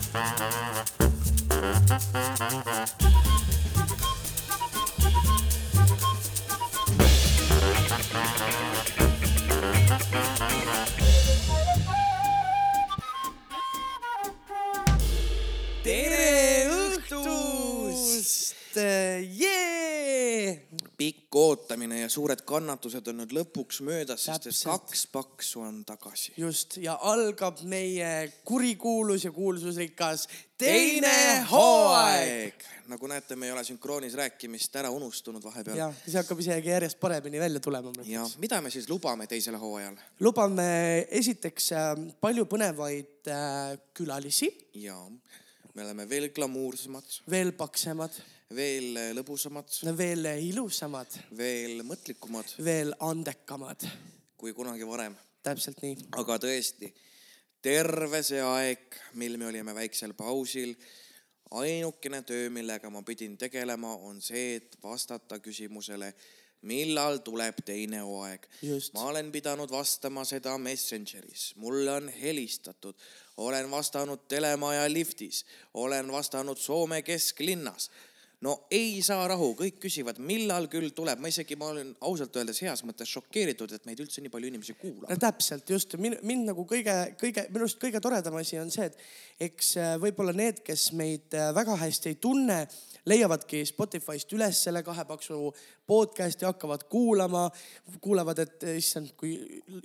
Thank you. Suured kannatused on nüüd lõpuks möödas, sest et kaks paksu on tagasi. just ja algab meie kurikuulus ja kuulsusrikas teine hooaeg. nagu näete, me ei ole sünkroonis rääkimist ära unustunud vahepeal. jah, see hakkab isegi järjest paremini välja tulema. ja mida me siis lubame teisel hooajal lubame esiteks äh, palju põnevaid äh, külalisi, ja me oleme veel glamuursemad, veel paksemad, veel lõbusamad, veel ilusamad, veel mõtlikumad veel andekamad. kui kunagi varem. täpselt nii. aga tõesti, terve see aeg, mil me olime väiksel pausil, ainukene töö, millega ma pidin tegelema, on see, et vastata küsimusele, millal tuleb teine hooaeg. Ma olen pidanud vastama seda Messengeris, mulle on helistatud, olen vastanud telemaja liftis, olen vastanud Soome kesklinnas no ei saa rahu, kõik küsivad, millal küll tuleb, ma isegi, ma olen ausalt öeldes heas mõttes šokeeritud, et meid üldse nii palju inimesi kuulab no. täpselt just, mind, mind nagu kõige, kõige, minu arust kõige toredam asi on see, et eks äh, võib-olla need, kes meid äh, väga hästi ei tunne, leiavadki Spotify'st üles selle kahe paksu podcast'i, hakkavad kuulama, kuulevad, et eh, issand, kui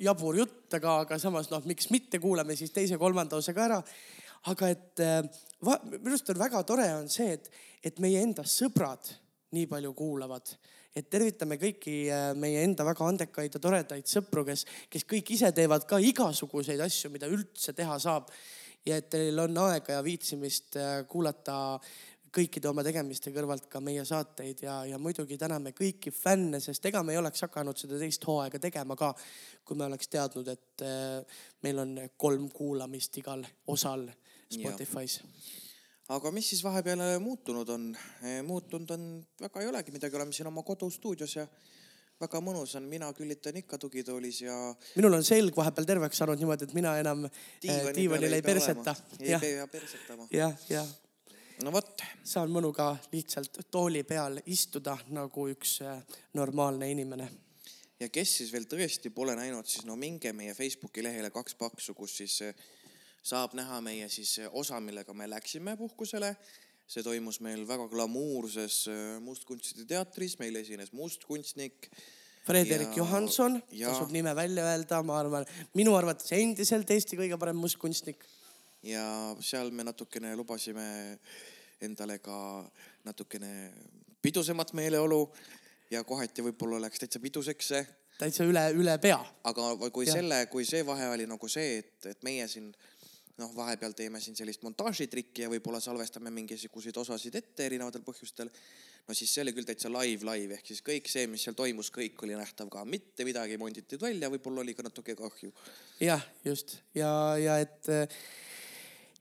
jabur jutt, aga, aga samas noh, miks mitte, kuulame siis teise-kolmanda osa ka ära. Aga et äh, va- minu arust on väga tore on see, et, et meie enda sõbrad nii palju kuulavad. Et tervitame kõiki äh, meie enda väga andekaid ja toredaid sõpru, kes, kes kõik ise teevad ka igasuguseid asju, mida üldse teha saab. ja et teil on aega ja viitsimist äh, kuulata kõikide oma tegemiste kõrvalt ka meie saateid. Ja, ja muidugi täname kõiki fänne, sest ega me ei oleks hakanud seda teist hooaega tegema ka, kui me oleks teadnud, et meil on kolm kuulamist igal osal Spotify's. aga mis siis vahepeal äh, muutunud on? muutunud on, väga ei olegi midagi, oleme siin oma kodustuudios ja väga mõnus on, mina küllitan ikka tugitoolis ja minul on selg vahepeal terveks saanud niimoodi, et mina enam diivani, diivanil ei pea perseta ei pea persetama. jah, jah no vot, saan mõnuga lihtsalt tooli peal istuda nagu üks äh, normaalne inimene. ja kes siis veel tõesti pole näinud, siis no minge meie Facebooki lehele Kaks Paksu, kus siis saab näha meie siis eh, osa, millega me läksime puhkusele. see toimus meil väga glamuurses eh, Mustkunstide teatris, meil esines mustkunstnik Frederik Ja- Johanson, ja- tasub nime välja öelda, ma arvan, minu arvates endiselt Eesti kõige parem mustkunstnik. ja seal me natukene lubasime endale ka natukene pidusemat meeleolu ja kohati võib-olla läks täitsa piduseks see täitsa üle, üle pea. aga kui Jah. selle, kui see vahe oli nagu see, et, et meie siin noh, vahepeal teeme siin sellist montaažitrikki ja võib-olla salvestame mingisuguseid osasid ette erinevatel põhjustel. no siis see oli küll täitsa live, live ehk siis kõik see, mis seal toimus, kõik oli nähtav ka, mitte midagi ei monditud välja, võib-olla oli ka natuke kahju. jah, just ja, ja et,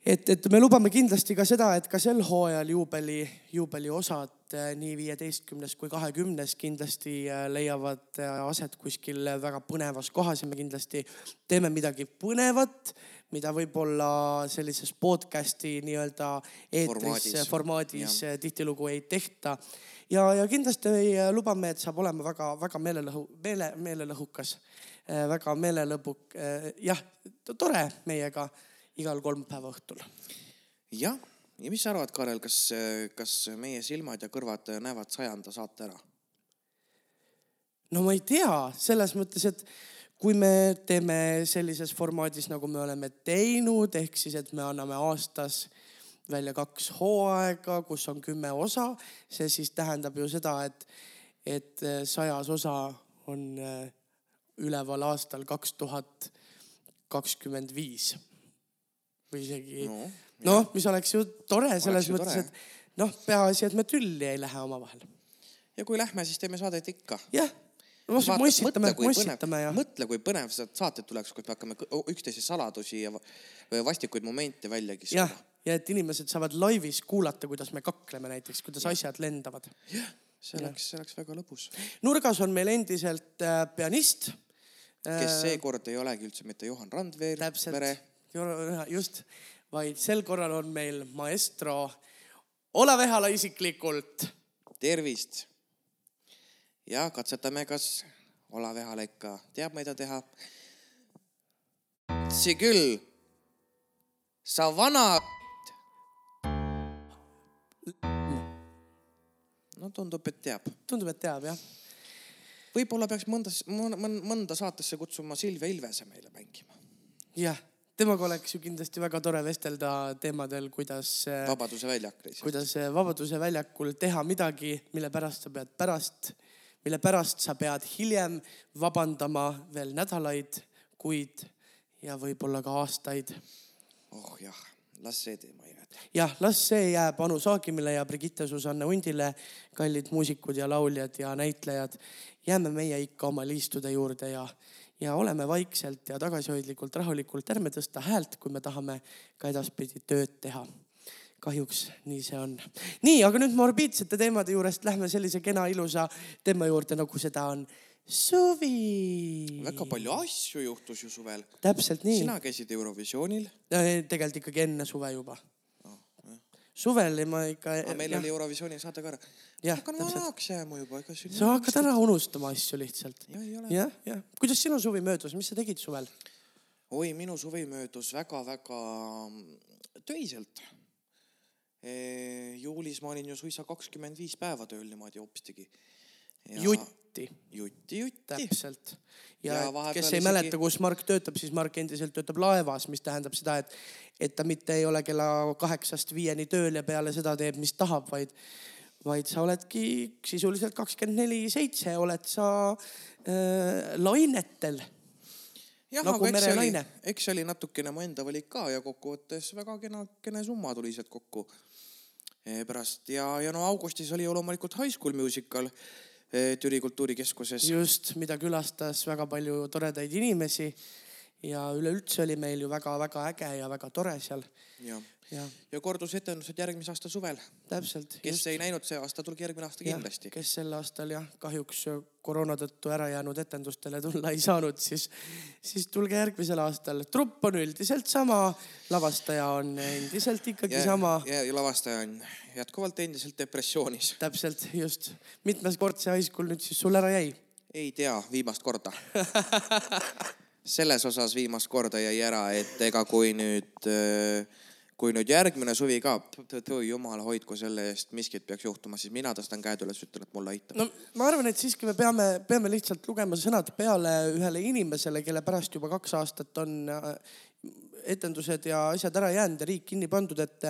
et, et me lubame kindlasti ka seda, et ka sel hooajal juubeli, juubeliosad eh, nii viieteistkümnes kui kahekümnes kindlasti eh, leiavad eh, aset kuskil väga põnevas kohas ja me kindlasti teeme midagi põnevat, mida võib-olla sellises podcast'i nii-öelda eetris Formaadis. formaadis tihtilugu ei tehta. ja, ja kindlasti lubame, et saab olema väga-väga meelelõhu, meele, meelelõhukas, väga meelelõbu, jah, tore meiega igal kolmapäeva õhtul. jah, ja mis sa arvad, Karel, kas, kas meie silmad ja kõrvad näevad sajanda saate ära? no ma ei tea, selles mõttes, et kui me teeme sellises formaadis, nagu me oleme teinud, ehk siis, et me anname aastas välja kaks hooaega, kus on kümme osa, see siis tähendab ju seda, et, et sajas osa on eh, üleval aastal kaks tuhat kakskümmend viis või isegi No, noh, mis oleks ju tore selles ju mõttes, et noh, peaasi, et me tülli ei lähe omavahel. ja kui lähme, siis teeme saadet ikka. jah, mossitame, mossitame ja mõtle, kui põnev sa- saated tuleks, kus me hakkame üksteise saladusi ja va- vastikuid momente välja jah kissama., ja et inimesed saavad laivis kuulata, kuidas me kakleme näiteks, kuidas asjad lendavad. see oleks, see oleks väga lõbus. nurgas on meil endiselt äh, pianist. kes seekord ei olegi üldse mitte Johan Randveer, Mere,, just, vaid sel korral on meil maestro Olav Ehala isiklikult. tervist. ja katsetame, kas Olav Ehala ikka teab, mida teha. see küll. sa vana. no tundub, et teab. tundub, et teab jah. võib-olla peaks mõnda, mõnda saatesse kutsuma Silvia Ilvese meile mängima. jah temaga oleks ju kindlasti väga tore vestelda teemadel, kuidas. Vabaduse väljak kuidas Vabaduse väljakul teha midagi, mille pärast sa pead pärast, mille pärast sa pead hiljem vabandama veel nädalaid, kuid ja võib-olla ka aastaid. oh jah, las see teema jääb. jah, las see jääb Anu Saagimile ja Brigitte Susanne Hundile, kallid muusikud ja lauljad ja näitlejad. jääme meie ikka oma liistude juurde ja ja oleme vaikselt ja tagasihoidlikult, rahulikult, ärme tõsta häält, kui me tahame ka edaspidi tööd teha. kahjuks nii see on. nii, aga nüüd morbiidsete teemade juurest lähme sellise kena ilusa teema juurde, nagu seda on suvi. väga palju asju juhtus ju suvel. täpselt nii. sina käisid Eurovisioonil. tegelikult ikkagi enne suve juba suvel ma ikka. meil oli Eurovisiooni saade ka ära. hakkan vanaks jääma juba, ega siin. sa hakkad ära unustama asju lihtsalt. jah, jah. kuidas sinu suvi möödus, mis sa tegid suvel? oi, minu suvi möödus väga-väga töiselt e,. juulis ma olin ju suisa kakskümmend viis päeva tööl niimoodi hopstigi ja.... jutti. jutti, jutti. täpselt ja, ja kes ei isegi... mäleta, kus Mark töötab, siis Mark endiselt töötab laevas, mis tähendab seda, et, et ta mitte ei ole kella kaheksast viieni tööl ja peale seda teeb, mis tahab, vaid, vaid sa oledki sisuliselt kakskümmend neli seitse oled sa äh, lainetel. jah nagu, aga eks see, oli, eks see oli natukene mu enda valik ka ja kokkuvõttes väga kena, kene summa tuli sealt kokku e, pärast ja, ja no augustis oli ju loomulikult High School Musical Türi Kultuurikeskuses. just, mida külastas väga palju toredaid inimesi ja üleüldse oli meil ju väga-väga äge ja väga tore seal. ja, ja., ja kordusetendused järgmise aasta suvel. täpselt. kes just. ei näinud see aasta, tulge järgmine aasta kindlasti. kes sel aastal jah, kahjuks koroona tõttu ära jäänud etendustele tulla ei saanud, siis, siis tulge järgmisel aastal. trupp on üldiselt sama, lavastaja on endiselt ikkagi ja, sama. ja, ja lavastaja on jätkuvalt endiselt depressioonis. täpselt, just. mitmes kord see high school nüüd siis sul ära jäi? ei tea, viimast korda selles osas viimast korda jäi ära, et ega kui nüüd, kui nüüd järgmine suvi ka, jumal hoidku selle eest, miskit peaks juhtuma, siis mina tõstan käed üles, ütlen, et mulle aitab. no ma arvan, et siiski me peame, peame lihtsalt lugema sõnad peale ühele inimesele, kelle pärast juba kaks aastat on äh, etendused ja asjad ära jäänud ja riik kinni pandud, et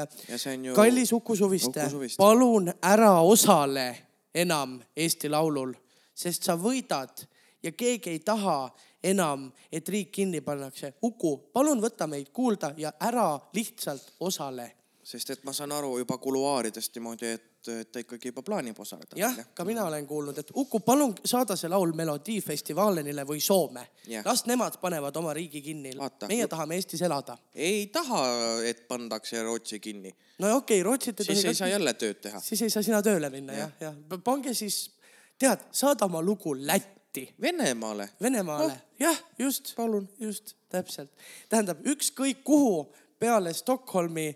ju... kallis Uku Suviste, palun ära osale enam Eesti Laulul, sest sa võidad ja keegi ei taha enam, et riik kinni pannakse. Uku, palun võta meid kuulda ja ära lihtsalt osale. sest et ma saan aru juba kuluaaridest niimoodi, et, et ta ikkagi juba plaanib osaleda. jah, ka mina olen kuulnud, et Uku, palun saada see laul Melodiifestivalile või Soome. las nemad panevad oma riigi kinni. meie tahame Eestis elada. ei taha, et pandakse Rootsi kinni. no okei okay,, Rootsit ei tohi. siis ei saa jälle tööd teha. siis ei saa sina tööle minna jah, jah ja. ja.. pange siis, tead, saada oma lugu Lätti Lätti. Venemaale. Venemaale oh., jah, just. palun. just, täpselt. tähendab ükskõik kuhu peale Stockholmi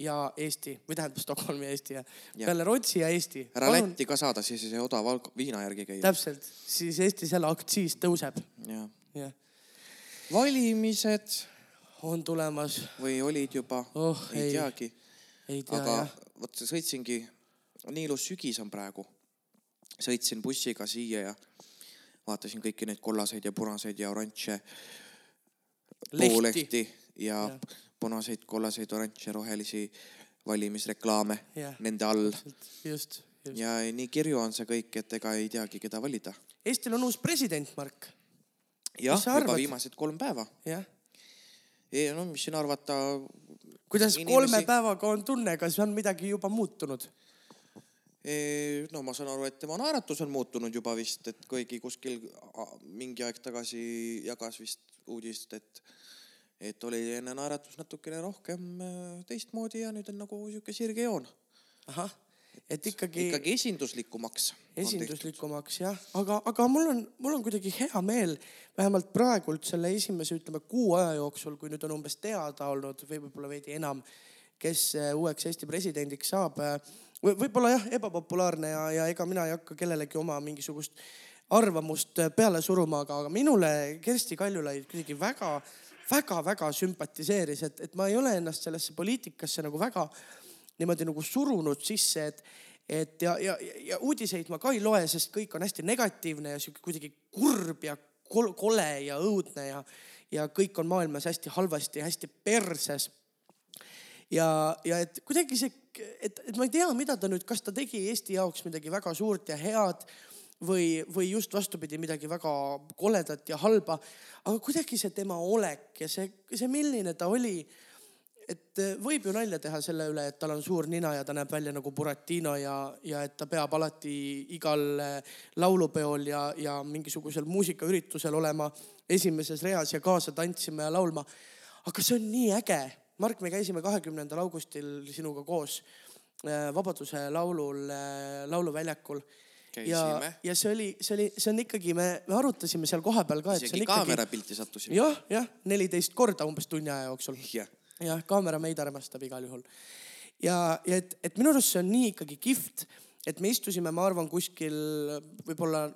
ja Eesti või tähendab Stockholmi ja Eesti ja, ja. peale Rootsi ja Eesti. ära palun. Lätti ka saada, siis ei saa odava viina järgi käia. täpselt, siis Eestis jälle aktsiis tõuseb. jah ja. valimised. on tulemas. või olid juba oh,? ei, ei teagi. ei tea aga jah. vot sõitsingi, nii ilus sügis on praegu. sõitsin bussiga siia ja vaatasin kõiki neid kollaseid ja punaseid ja oranže poolehti ja, ja punaseid, kollaseid, oranže, rohelisi valimisreklaame ja. nende all. just, just. ja nii kirju on see kõik, et ega ei teagi, keda valida. Eestil on uus president, Mark. jah, juba viimased kolm päeva. jah. no mis siin arvata. kuidas inimesi... kolme päevaga on tunne, kas on midagi juba muutunud? No ma saan aru, et tema naeratus on muutunud juba vist, et kuigi kuskil mingi aeg tagasi jagas vist uudist, et, et oli enne naeratus natukene rohkem äh, teistmoodi ja nüüd on nagu sihuke sirge joon. ahah, et ikkagi, ikkagi esinduslikumaks. esinduslikumaks jah, aga, aga mul on, mul on kuidagi hea meel, vähemalt praegult selle esimese, ütleme kuu aja jooksul, kui nüüd on umbes teada olnud või võib-olla veidi enam, kes äh, uueks Eesti presidendiks saab v. võib-olla jah, ebapopulaarne ja, ja ega mina ei hakka kellelegi oma mingisugust arvamust peale suruma, aga, aga minule Kersti Kaljulaid kuidagi väga, väga-väga sümpatiseeris, et, et ma ei ole ennast sellesse poliitikasse nagu väga niimoodi nagu surunud sisse, et, et ja, ja, ja uudiseid ma ka ei loe, sest kõik on hästi negatiivne ja sihuke kuidagi kurb ja kol, kole ja õudne ja, ja kõik on maailmas hästi halvasti, hästi perses. ja, ja et kuidagi see, et, et ma ei tea, mida ta nüüd, kas ta tegi Eesti jaoks midagi väga suurt ja head või, või just vastupidi, midagi väga koledat ja halba. aga kuidagi see tema olek ja see, see, milline ta oli et võib ju nalja teha selle üle, et tal on suur nina ja ta näeb välja nagu Buratino ja, ja et ta peab alati igal laulupeol ja, ja mingisugusel muusikaüritusel olema esimeses reas ja kaasa tantsima ja laulma. aga see on nii äge. Mark, me käisime kahekümnendal augustil sinuga koos eh, Vabaduse laulul, lauluväljakul käisime. ja, ja see oli, see oli, see on ikkagi, me, me arutasime seal kohapeal ka. isegi kaamerapilti sattusime. jah, jah, neliteist korda umbes tunni aja jooksul. jah jah, kaamera meid armastab igal juhul. ja, ja et, et minu arust see on nii ikkagi kihvt, et me istusime, ma arvan, kuskil võib-olla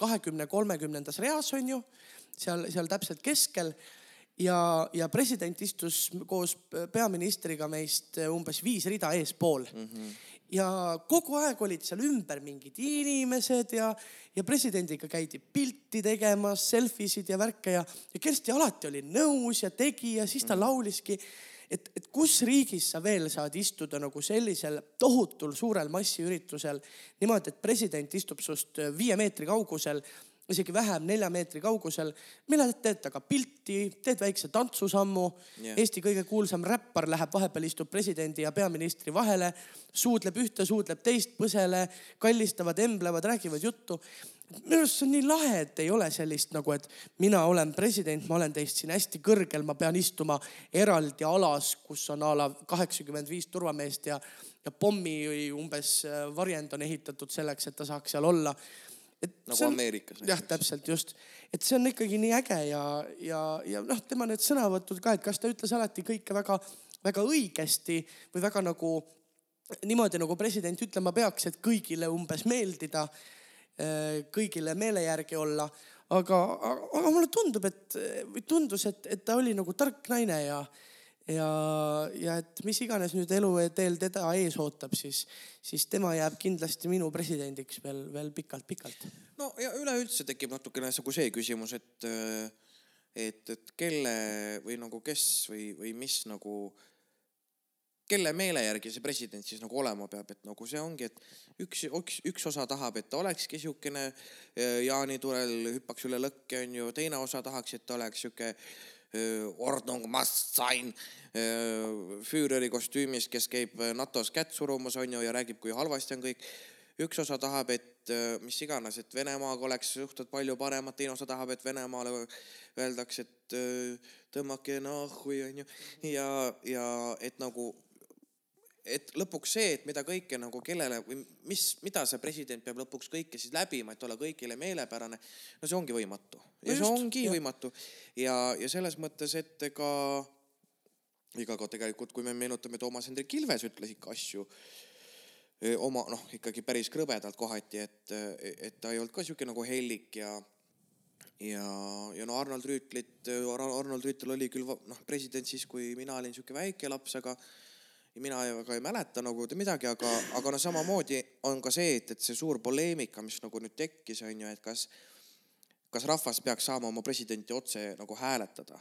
kahekümne, kolmekümnendas reas on ju, seal, seal täpselt keskel ja, ja president istus koos peaministriga meist umbes viis rida eespool mm. -hmm ja kogu aeg olid seal ümber mingid inimesed ja, ja presidendiga käidi pilti tegemas, selfie sid ja värke ja, ja Kersti alati oli nõus ja tegi ja siis ta mhm. lauliski et, et kus riigis sa veel saad istuda nagu sellisel tohutul suurel massiüritusel niimoodi, et president istub sust viie meetri kaugusel, isegi vähem, nelja meetri kaugusel. millal teed temaga pilti, teed väikse tantsusammu yeah.. Eesti kõige kuulsam räppar läheb vahepeal, istub presidendi ja peaministri vahele, suudleb ühte, suudleb teist, põsele, kallistavad, emblevad, räägivad juttu minu arust see on nii lahe, et ei ole sellist nagu, et mina olen president, ma olen teist siin hästi kõrgel, ma pean istuma eraldi alas, kus on a la kaheksakümmend viis turvameest ja, ja pommi umbes äh, varjend on ehitatud selleks, et ta saaks seal olla. Et nagu on, Ameerikas. jah, täpselt just, et see on ikkagi nii äge ja, ja, ja noh, tema need sõnavõtud ka, et kas ta ütles alati kõike väga-väga õigesti või väga nagu niimoodi nagu president ütlema peaks, et kõigile umbes meeldida Äh, kõigile meele järgi olla. aga, aga mulle tundub, et või tundus, et, et ta oli nagu tark naine ja, ja, ja et mis iganes nüüd eluteel teda ees ootab, siis, siis tema jääb kindlasti minu presidendiks veel, veel pikalt-pikalt. no ja üleüldse tekib natukene nagu see küsimus, et, et, et kelle või nagu kes või, või mis nagu kelle meele järgi see president siis nagu olema peab, et nagu see ongi, et üks, üks, üks osa tahab, et ta olekski siukene äh, jaaniturel, hüppaks üle lõkke, onju, teine osa tahaks, et ta oleks äh, Ordnung must sign äh, Füüreri kostüümis, kes käib NATO-s kätt surumas, onju, ja räägib, kui halvasti on kõik. üks osa tahab, et mis iganes, et Venemaaga oleks suhted palju paremad, teine osa tahab, et Venemaale öeldakse, et tõmmake nahhu, onju, ja, ja et nagu et lõpuks see, et mida kõike nagu kellele või mis, mida see president peab lõpuks kõike siis läbima, et olla kõigile meelepärane. no see ongi võimatu ja see ongi ja. võimatu ja, ja selles mõttes, et ega, ega ka tegelikult, kui me meenutame, Toomas Hendrik Ilves ütles ikka asju oma noh, ikkagi päris krõbedalt kohati, et, et ta ei olnud ka sihuke nagu hellik ja ja, ja no Arnold Rüütlit, Arnold Rüütel oli küll noh, president siis, kui mina olin sihuke väike laps, aga ja mina väga ei mäleta nagu midagi, aga, aga no samamoodi on ka see, et, et see suur poleemika, mis nagu nüüd tekkis, on ju, et kas, kas rahvas peaks saama oma presidenti otse nagu hääletada.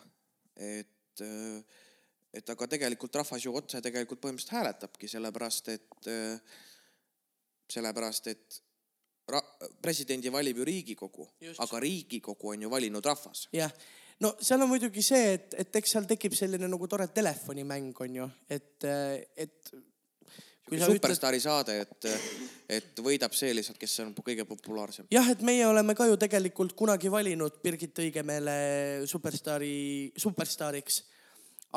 et, et aga tegelikult rahvas ju otse tegelikult põhimõtteliselt hääletabki, sellepärast et, sellepärast et ra-, presidendi valib ju Riigikogu, aga Riigikogu on ju valinud rahvas. jah no seal on muidugi see, et, et eks seal tekib selline nagu tore telefonimäng on ju, et, et. superstaari ütled... saade, et, et võidab see lihtsalt, kes on kõige populaarsem. jah, et meie oleme ka ju tegelikult kunagi valinud Birgit Õigemeele superstaari, superstaariks.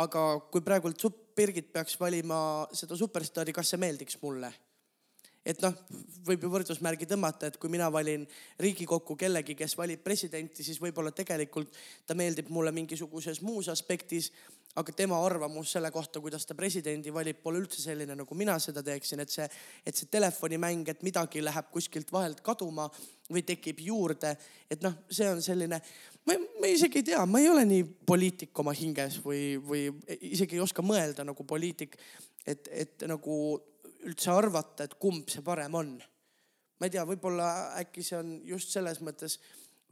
aga kui praegult Birgit peaks valima seda superstaari, kas see meeldiks mulle? Et noh, võib ju võrdusmärgi tõmmata, et kui mina valin Riigikokku kellegi, kes valib presidenti, siis võib-olla tegelikult ta meeldib mulle mingisuguses muus aspektis, aga tema arvamus selle kohta, kuidas ta presidendi valib, pole üldse selline, nagu mina seda teeksin, et see, et see telefonimäng, et midagi läheb kuskilt vahelt kaduma või tekib juurde, et noh, see on selline, ma, ma isegi ei tea, ma ei ole nii poliitik oma hinges või, või isegi ei oska mõelda nagu poliitik, et, et nagu üldse arvata, et kumb see parem on. ma ei tea, võib-olla äkki see on just selles mõttes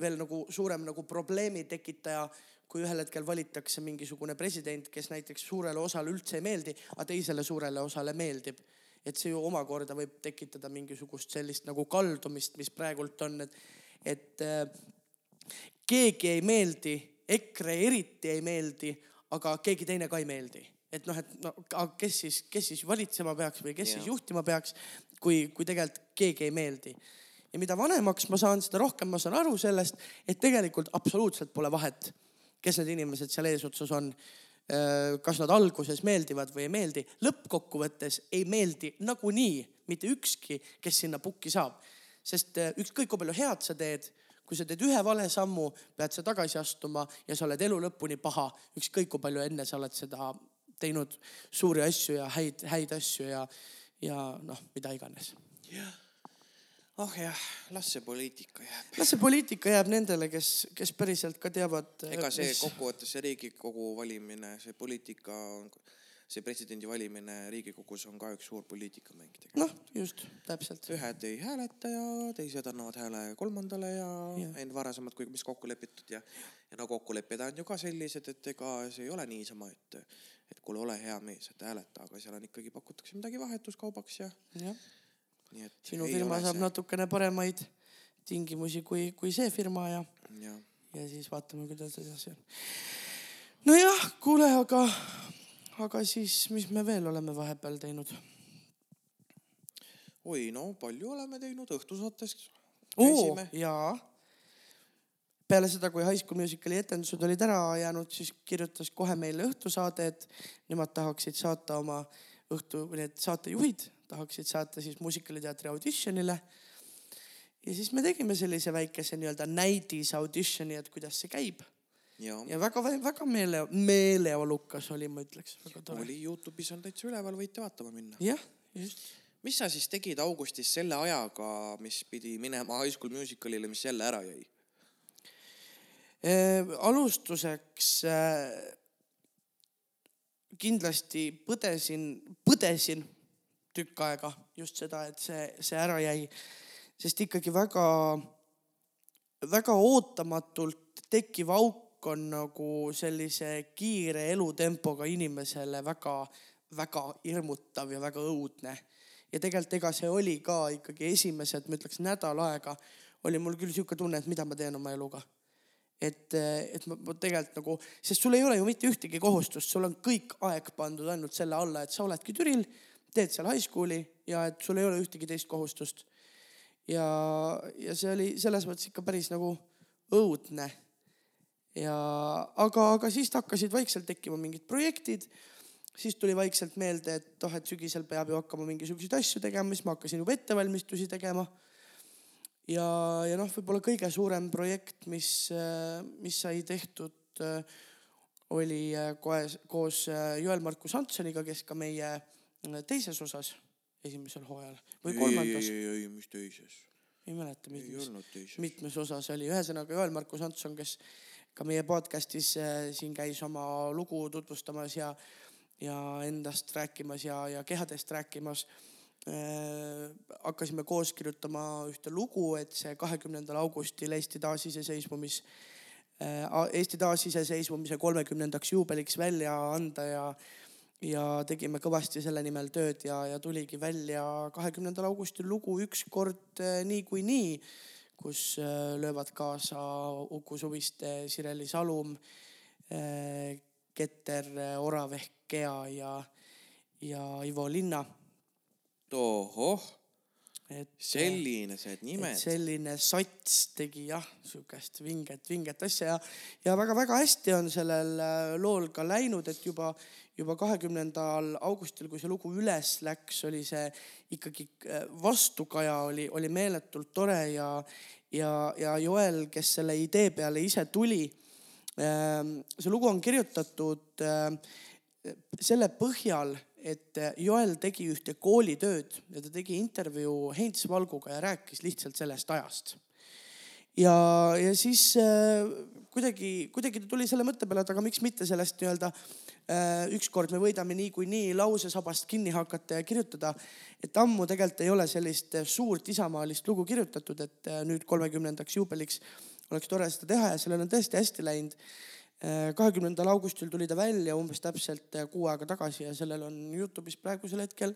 veel nagu suurem nagu probleemi tekitaja, kui ühel hetkel valitakse mingisugune president, kes näiteks suurele osale üldse ei meeldi, aga teisele suurele osale meeldib. et see ju omakorda võib tekitada mingisugust sellist nagu kaldumist, mis praegult on, et, et äh, keegi ei meeldi, EKRE eriti ei meeldi, aga keegi teine ka ei meeldi et noh, et no kes siis, kes siis valitsema peaks või kes ja. siis juhtima peaks, kui, kui tegelikult keegi ei meeldi. ja mida vanemaks ma saan, seda rohkem ma saan aru sellest, et tegelikult absoluutselt pole vahet, kes need inimesed seal eesotsas on. Äh, kas nad alguses meeldivad või ei meeldi, lõppkokkuvõttes ei meeldi nagunii mitte ükski, kes sinna pukki saab. sest äh, ükskõik kui palju head sa teed, kui sa teed ühe vale sammu, pead sa tagasi astuma ja sa oled elu lõpuni paha, ükskõik kui palju enne sa oled seda teinud suuri asju ja häid, häid asju ja, ja noh, mida iganes. jah, oh jah, las see poliitika jääb. las see poliitika jääb nendele, kes, kes päriselt ka teavad. ega see mis... kokkuvõttes see Riigikogu valimine, see poliitika see presidendi valimine Riigikogus on ka üks suur poliitikamäng tegelikult. noh, just, täpselt. ühed ei hääleta ja teised annavad hääle kolmandale ja, ja. enne varasemalt, kui mis kokku lepitud ja, ja no kokkulepped on ju ka sellised, et ega see ei ole niisama, et, et kuule, ole hea mees, et hääleta, aga seal on ikkagi pakutakse midagi vahetuskaubaks ja. nii et. sinu firma saab see... natukene paremaid tingimusi kui, kui see firma ja, ja., ja siis vaatame, kuidas edasi on. nojah, kuule, aga aga siis, mis me veel oleme vahepeal teinud? oi, no palju oleme teinud õhtusaates. oo, jaa. Peale seda, kui High School Musicali etendused olid ära jäänud, siis kirjutas kohe meile õhtusaade, et nemad tahaksid saata oma õhtu, need saatejuhid tahaksid saata siis muusikaliteatri auditionile. ja siis me tegime sellise väikese nii-öelda näidis auditioni, et kuidas see käib ja väga-väga meele, meeleolukas oli, ma ütleks. oli Youtube'is on täitsa üleval, võite vaatama minna. jah, just. mis sa siis tegid augustis selle ajaga, mis pidi minema High School Musicalile, mis jälle ära jäi? Alustuseks äh, kindlasti põdesin, põdesin tükk aega just seda, et see, see ära jäi, sest ikkagi väga, väga ootamatult tekkiv auk on nagu sellise kiire elutempoga inimesele väga-väga hirmutav ja väga õudne. ja tegelikult ega see oli ka ikkagi esimesed, ma ütleks nädal aega oli mul küll sihuke tunne, et mida ma teen oma eluga. Et, et ma, ma tegelikult nagu, sest sul ei ole ju mitte ühtegi kohustust, sul on kõik aeg pandud ainult selle alla, et sa oledki Türil, teed seal high school'i ja et sul ei ole ühtegi teist kohustust. ja, ja see oli selles mõttes ikka päris nagu õudne ja aga, aga siis hakkasid vaikselt tekkima mingid projektid. siis tuli vaikselt meelde, et oh, et sügisel peab ju hakkama mingisuguseid asju tegema, siis ma hakkasin juba ettevalmistusi tegema. Ja, ja noh, võib-olla kõige suurem projekt, mis, mis sai tehtud, oli kohe koos Joel-Markus Hantsoniga, kes ka meie teises osas esimesel hooajal või kolmandas. ei, ei, ei, mis teises? ei mäleta, mitmes, mitmes osas oli, ühesõnaga Joel-Markus Hanson, kes ka meie podcast'is äh, siin käis oma lugu tutvustamas ja, ja endast rääkimas ja, ja kehadest rääkimas äh,. Hakkasime koos kirjutama ühte lugu, et see kahekümnendal augustil Eesti taasiseseisvumis äh,, Eesti taasiseseisvumise kolmekümnendaks juubeliks välja anda ja ja tegime kõvasti selle nimel tööd ja, ja tuligi välja kahekümnendal augustil lugu Ükskord äh, niikuinii nii kus äh, löövad kaasa Uku Suviste, Sireli Salum, äh, Keter äh, Orav ehk Gea ja, ja Ivo Linna. Tohoh. et selline see, nimed. selline sats tegi jah, sihukest vinget, vinget asja ja, ja väga-väga hästi on sellel äh, lool ka läinud, et juba, juba kahekümnendal augustil, kui see lugu üles läks, oli see ikkagi äh, vastukaja oli, oli meeletult tore ja, ja, ja Joel, kes selle idee peale ise tuli. see lugu on kirjutatud äh, selle põhjal, et Joel tegi ühte koolitööd ja ta tegi intervjuu Heinz Valguga ja rääkis lihtsalt sellest ajast. ja, ja siis äh, kuidagi, kuidagi ta tuli selle mõtte peale, et aga miks mitte sellest nii-öelda äh, ükskord me võidame niikuinii lausesabast kinni hakata ja kirjutada. et ammu tegelikult ei ole sellist äh, suurt isamaalist lugu kirjutatud, et äh, nüüd kolmekümnendaks juubeliks oleks tore seda teha ja sellel on tõesti hästi läinud kahekümnendal augustil tuli ta välja umbes täpselt äh, kuu aega tagasi ja sellel on Youtube'is praegusel hetkel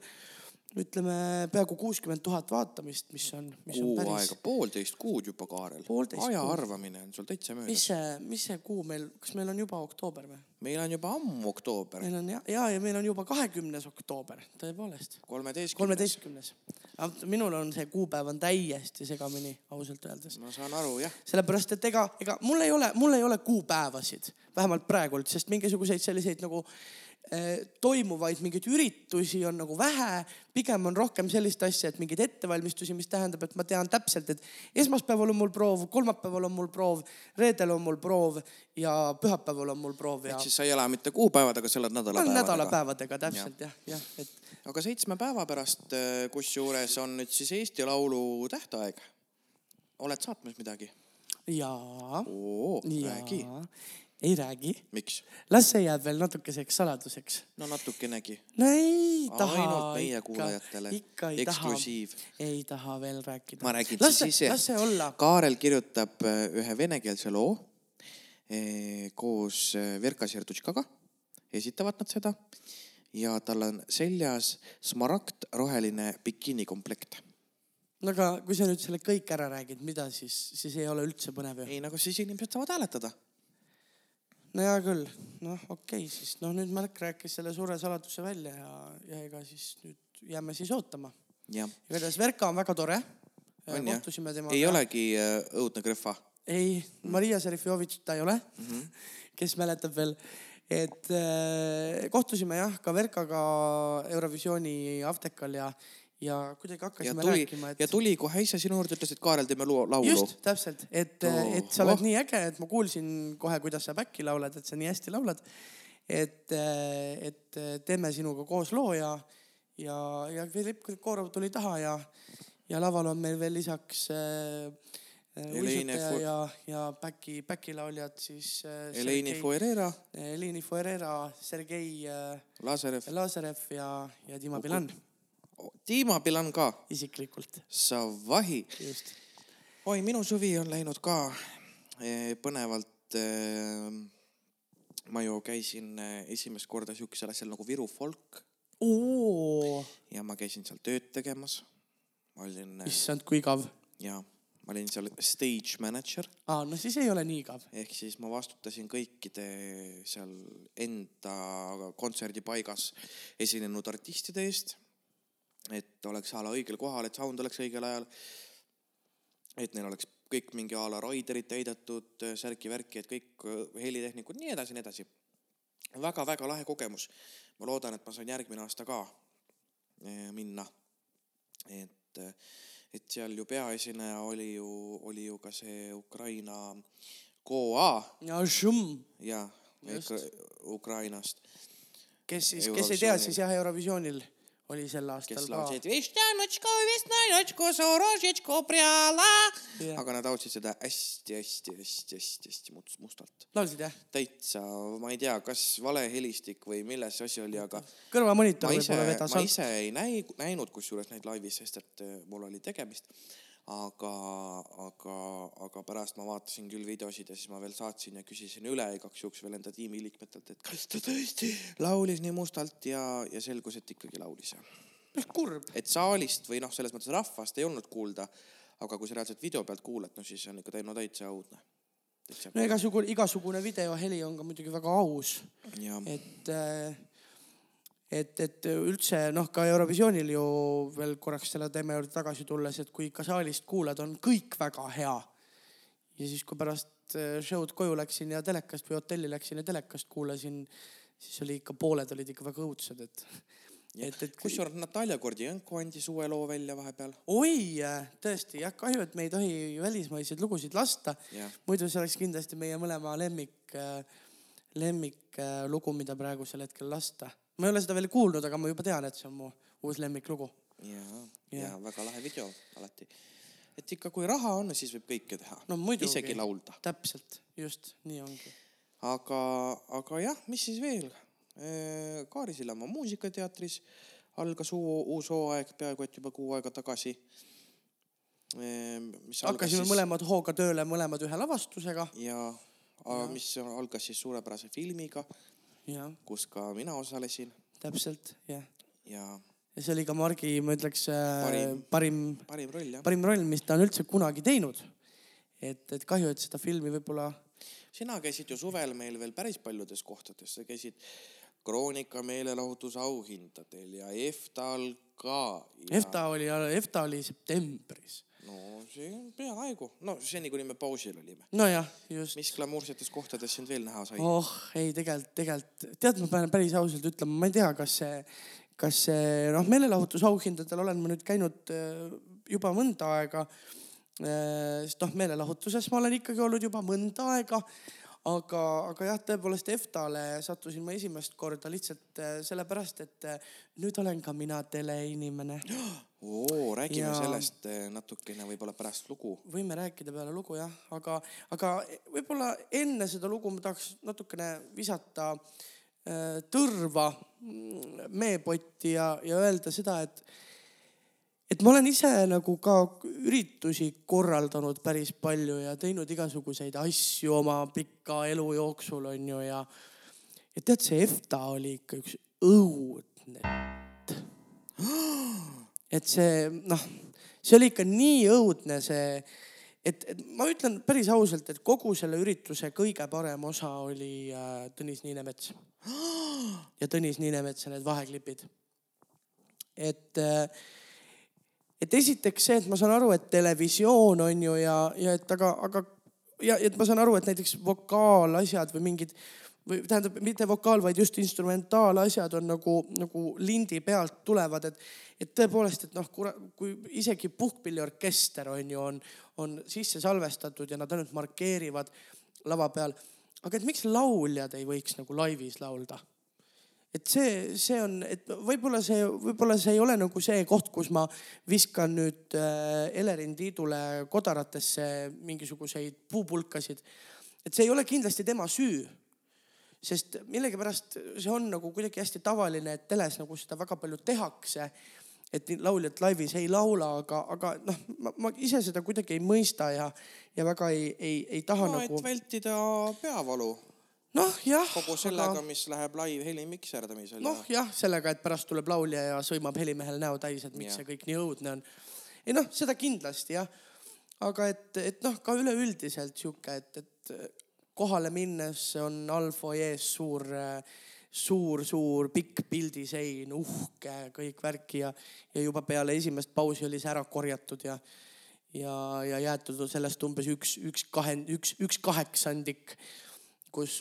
ütleme peaaegu kuuskümmend tuhat vaatamist, mis on, mis on kuu päris aega, poolteist kuud juba, Kaarel. Aja kuud. arvamine on sul täitsa mis möödas. see, mis see kuu meil, kas meil on juba oktoober või? meil on juba ammu oktoober, meil on ja, ja, ja meil on juba kahekümnes oktoober, tõepoolest, kolmeteistkümnes. kolmeteistkümnes. Minul on see kuupäev on täiesti segamini, ausalt öeldes. ma saan aru jah, sellepärast, et ega, ega mul ei ole, mul ei ole kuupäevasid, vähemalt praegult, sest mingisuguseid selliseid nagu eh, toimuvaid mingeid üritusi on nagu vähe, pigem on rohkem sellist asja, et mingeid ettevalmistusi, mis tähendab, et ma tean täpselt, et esmaspäeval on mul proov, kolmapäeval on mul proov, reedel on mul proov ja pühapäeval on mul proov ja ehk siis sa ei ela mitte kuupäevadega, sa elad nädalapäevadega. nädalapäevadega täpselt jah, jah, et aga seitsme päeva pärast, kusjuures on nüüd siis Eesti Laulu tähtaeg. oled saatmas midagi? jaa, räägi, ei räägi, miks? las see jääb veel natukeseks saladuseks no natukenegi. no ei taha. ainult meie kuulajatele. ikka ei taha, eksklusiiv. ei taha veel rääkida. ma räägin las siis ise. Kaarel kirjutab äh, ühe venekeelse loo koos äh, Verka Serdutškaga, esitavad nad seda ja tal on seljas smaragdroheline bikiinikomplekt. no aga kui sa nüüd selle kõik ära räägid, mida siis, siis ei ole üldse põnev ju. ei, nagu siis inimesed saavad hääletada. no hea küll, noh okei okay,, siis noh, nüüd Märk rääkis selle suure saladuse välja ja, ja ega siis nüüd jääme siis ootama. igatahes Verka on väga tore. kohtusime, temaga. ei olegi äh, õudne krõhva. ei, Maria Serifjovitš ta ei ole mm. -hmm. kes mäletab veel, et äh, kohtusime jah ka Verkaga Eurovisiooni Aftekal ja, ja kuidagi ja hakkasime tuli rääkima, et ja tuli kohe ise sinu juurde, ütles, et Kaarel, teeme loo- laulu. just täpselt, et, et sa Oh. oled nii äge, et ma kuulsin kohe, kuidas sa back'i laulad, et sa nii hästi laulad. et, et teeme sinuga koos loo ja, ja, ja Philipp Kirkorov tuli taha ja, ja laval on meil veel lisaks äh, äh, Helene uisutaja Fu- ja, ja back'i, back'i lauljad siis äh,. Eleni Fuerera, Elini Fuerera, Sergei äh, Lazarev, Lazarev ja, ja Dima Bilan Dima Bilan ka, isiklikult, sa vahi just. oi, minu suvi on läinud ka eh, põnevalt. ma ju käisin eh, esimest korda siukesel asjal nagu Viru folk oo, ja ma käisin seal tööd tegemas. ma olin issand, kui igav ja ma olin seal stage manager aa, no siis ei ole nii igav. ehk siis ma vastutasin kõikide seal enda kontserdipaigas esinenud artistide eest. et oleks a la õigel kohal, et sound oleks õigel ajal. et neil oleks kõik mingi a la raiderid täidetud, särki-värki, et kõik äh, helitehnikud, nii edasi, nii edasi väga,. väga-väga lahe kogemus. ma loodan, et ma saan järgmine aasta ka eh, minna. et, et seal ju peaesineja oli ju, oli ju ka see Ukraina Goa ja žum, ja Just. Ukrainast. kes siis, kes ei tea, siis jah, Eurovisioonil oli sel aastal kes laulsid Vistjanotško, Vistjanotško, Sorožitško, Priala. Jah. aga nad laulsid seda hästi-hästi-hästi-hästi-hästi must- mustalt. laulsid jah? täitsa, ma ei tea, kas valehelistik või milles see asi oli, aga kõrvamonitor ma võib-olla, vedas ma alt. ise ei näi-, näinud kusjuures neid laivis, sest et äh, mul oli tegemist. aga, aga, aga pärast ma vaatasin küll videosid ja siis ma veel saatsin ja küsisin üle igaks juhuks veel enda tiimiliikmetelt, et kas ta tõesti laulis nii mustalt ja, ja selgus, et ikkagi laulis. kurb. et saalist või noh, selles mõttes rahvast ei olnud kuulda, aga kui sa reaalselt video pealt kuulad, no siis on ikka no täitsa õudne. no igasugune, igasugune videoheli on ka muidugi väga aus, et äh, et, et üldse noh, ka Eurovisioonil ju veel korraks selle teema juurde tagasi tulles, et kui ikka saalist kuulad, on kõik väga hea. ja siis, kui pärast äh, show'd koju läksin ja telekast või hotelli läksin ja telekast kuulasin, siis oli ikka, pooled olid ikka väga õudsed, et, et, et kusjuures Natalja Gordienko andis uue loo välja vahepeal. oi, tõesti jah, kahju, et me ei tohi välismaiseid lugusid lasta. muidu see oleks kindlasti meie mõlema lemmik, lemmiklugu, mida praegusel hetkel lasta. Ma ei ole seda veel kuulnud, aga ma juba tean, et see on mu uus lemmiklugu. ja, Jah. ja väga lahe video alati. et ikka, kui raha on, siis võib kõike teha no isegi laulda. täpselt, just nii ongi. aga, aga jah, mis siis veel? Kaari Sillamaa muusikateatris algas uu, uus hooaeg peaaegu et juba kuu aega tagasi. mis hakkasime siis mõlemad hooga tööle, mõlemad ühe lavastusega. ja, ja., mis algas siis suurepärase filmiga, kus ka mina osalesin täpselt, jah. ja ja see oli ka Margi, ma ütleks Parim. parim, parim, parim roll parim roll, mis ta on üldse kunagi teinud. et, et kahju, et seda filmi võib-olla sina käisid ju suvel meil veel päris paljudes kohtades, sa käisid Kroonika meelelahutusauhindadel ja EFTA-l ka. EFTA oli, EFTA oli septembris. No see on peaaegu, no seni kuni me pausil olime. nojah, just. mis glamuursetes kohtades sind veel näha sai? oh ei, tegelikult, tegelikult tead, ma pean päris ausalt ütlema, ma ei tea, kas see, kas see noh, meelelahutusauhindadel olen ma nüüd käinud äh, juba mõnda aega. sest noh, meelelahutuses ma olen ikkagi olnud juba mõnda aega. aga, aga jah, tõepoolest EFTA-le sattusin ma esimest korda lihtsalt äh, sellepärast, et äh, nüüd olen ka mina teleinimene. oo, räägime Ja- sellest eh, natukene võib-olla pärast lugu. võime rääkida peale lugu jah, aga, aga võib-olla enne seda lugu ma tahaks natukene visata äh, tõrva mm, meepotti ja, ja öelda seda, et, et ma olen ise nagu ka üritusi korraldanud päris palju ja teinud igasuguseid asju oma pika elu jooksul onju ja, ja tead, see EFTA oli ikka üks õudne et see noh, see oli ikka nii õudne see, et, et ma ütlen päris ausalt, et kogu selle ürituse kõige parem osa oli äh, Tõnis Niinemets. ja Tõnis Niinemetsa need vaheklipid. et äh, et esiteks see, et ma saan aru, et televisioon on ju ja, ja et aga, aga ja et ma saan aru, et näiteks vokaalasjad või mingid või tähendab mitte vokaal, vaid just instrumentaalasjad on nagu, nagu lindi pealt tulevad, et, et tõepoolest, et noh, kui isegi puhkpilliorkester on ju, on, on sisse salvestatud ja nad ainult markeerivad lava peal. aga et miks lauljad ei võiks nagu laivis laulda? et see, see on, et võib-olla see, võib-olla see ei ole nagu see koht, kus ma viskan nüüd äh, Elerin Tiidule kodaratesse mingisuguseid puupulkasid. et see ei ole kindlasti tema süü. Sest millegipärast see on nagu kuidagi hästi tavaline, et teles nagu seda väga palju tehakse. et lauljad laivis ei laula, aga, aga noh, ma, ise seda kuidagi ei mõista ja, ja väga ei, ei, ei taha no nagu vältida peavalu noh, jah. kogu sellega, mis läheb live heli mikserdamisel noh jah, sellega, et pärast tuleb laulja ja sõimab helimehel näo täis, et miks Jah. see kõik nii õudne on. ei noh, seda kindlasti jah. aga et, et noh, ka üleüldiselt sihuke, et, et kohale minnes on all fuajees suur, suur, suur pikk pildisein, uhke kõik värki ja, ja juba peale esimest pausi oli see ära korjatud ja ja, ja jäetud sellest umbes üks, üks kahe, üks, üks kaheksandik kus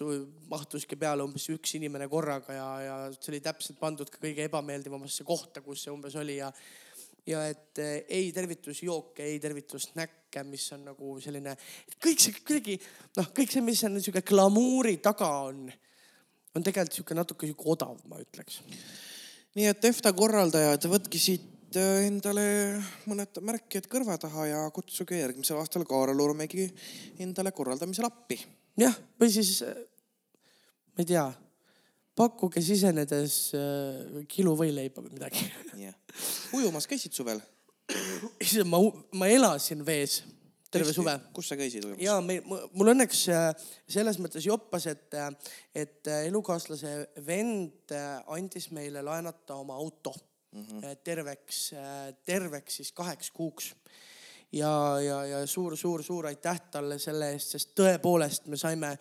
mahtuski peale umbes üks inimene korraga ja, ja see oli täpselt pandud ka kõige ebameeldivamasse kohta, kus see umbes oli ja ja et eh, ei tervitusjooke, ei tervitussnäkke, mis on nagu selline, kõik see kuidagi noh, kõik see, mis on niisugune glamuuri taga on, on tegelikult sihuke natuke sihuke odav, ma ütleks. nii et EFTA korraldajad, võtke siit äh, endale mõned märkijad kõrva taha ja kutsuge järgmisel aastal Kaarel Urmegi endale korraldamisel appi. jah, või siis eh, ma ei tea, pakkuge sisenedes äh, kilo võileiba või midagi. jah. ujumas käisid suvel? issand, ma, ma elasin vees terve suve. kus sa käisid ujumas? ja meil, mul õnneks äh, selles mõttes joppas, et, et äh, elukaaslase vend äh, andis meile laenata oma auto mm -hmm. terveks, terveks siis kaheks kuuks. ja, ja, ja suur-suur-suur aitäh talle selle eest, sest tõepoolest me saime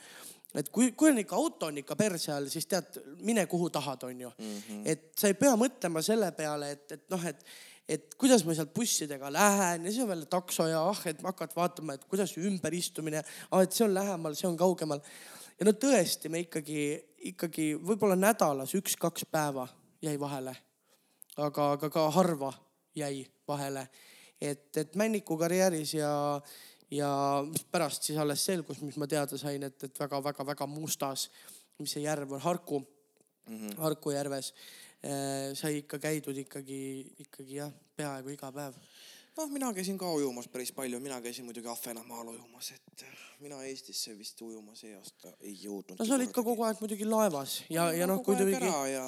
et kui, kui on ikka auto on ikka perse all, siis tead, mine kuhu tahad, onju mm. -hmm. et sa ei pea mõtlema selle peale, et, et noh, et, et kuidas ma sealt bussidega lähen ja siis on veel takso ja ah, et hakkad vaatama, et kuidas ümberistumine ah,, et see on lähemal, see on kaugemal. ja no tõesti, me ikkagi, ikkagi võib-olla nädalas üks-kaks päeva jäi vahele. aga, aga ka harva jäi vahele. et, et Männiku karjääris ja ja pärast siis alles selgus, mis ma teada sain, et, et väga-väga-väga mustas, mis see järv on, Harku mm, -hmm. Harku järves sai ikka käidud ikkagi, ikkagi jah, peaaegu iga päev. noh, mina käisin ka ujumas päris palju, mina käisin muidugi Ahvenamaal ujumas, et mina Eestisse vist ujuma see aasta ei jõudnud. no sa olid ka kogu aeg muidugi laevas ja, ja noh, kuidagi. Ja...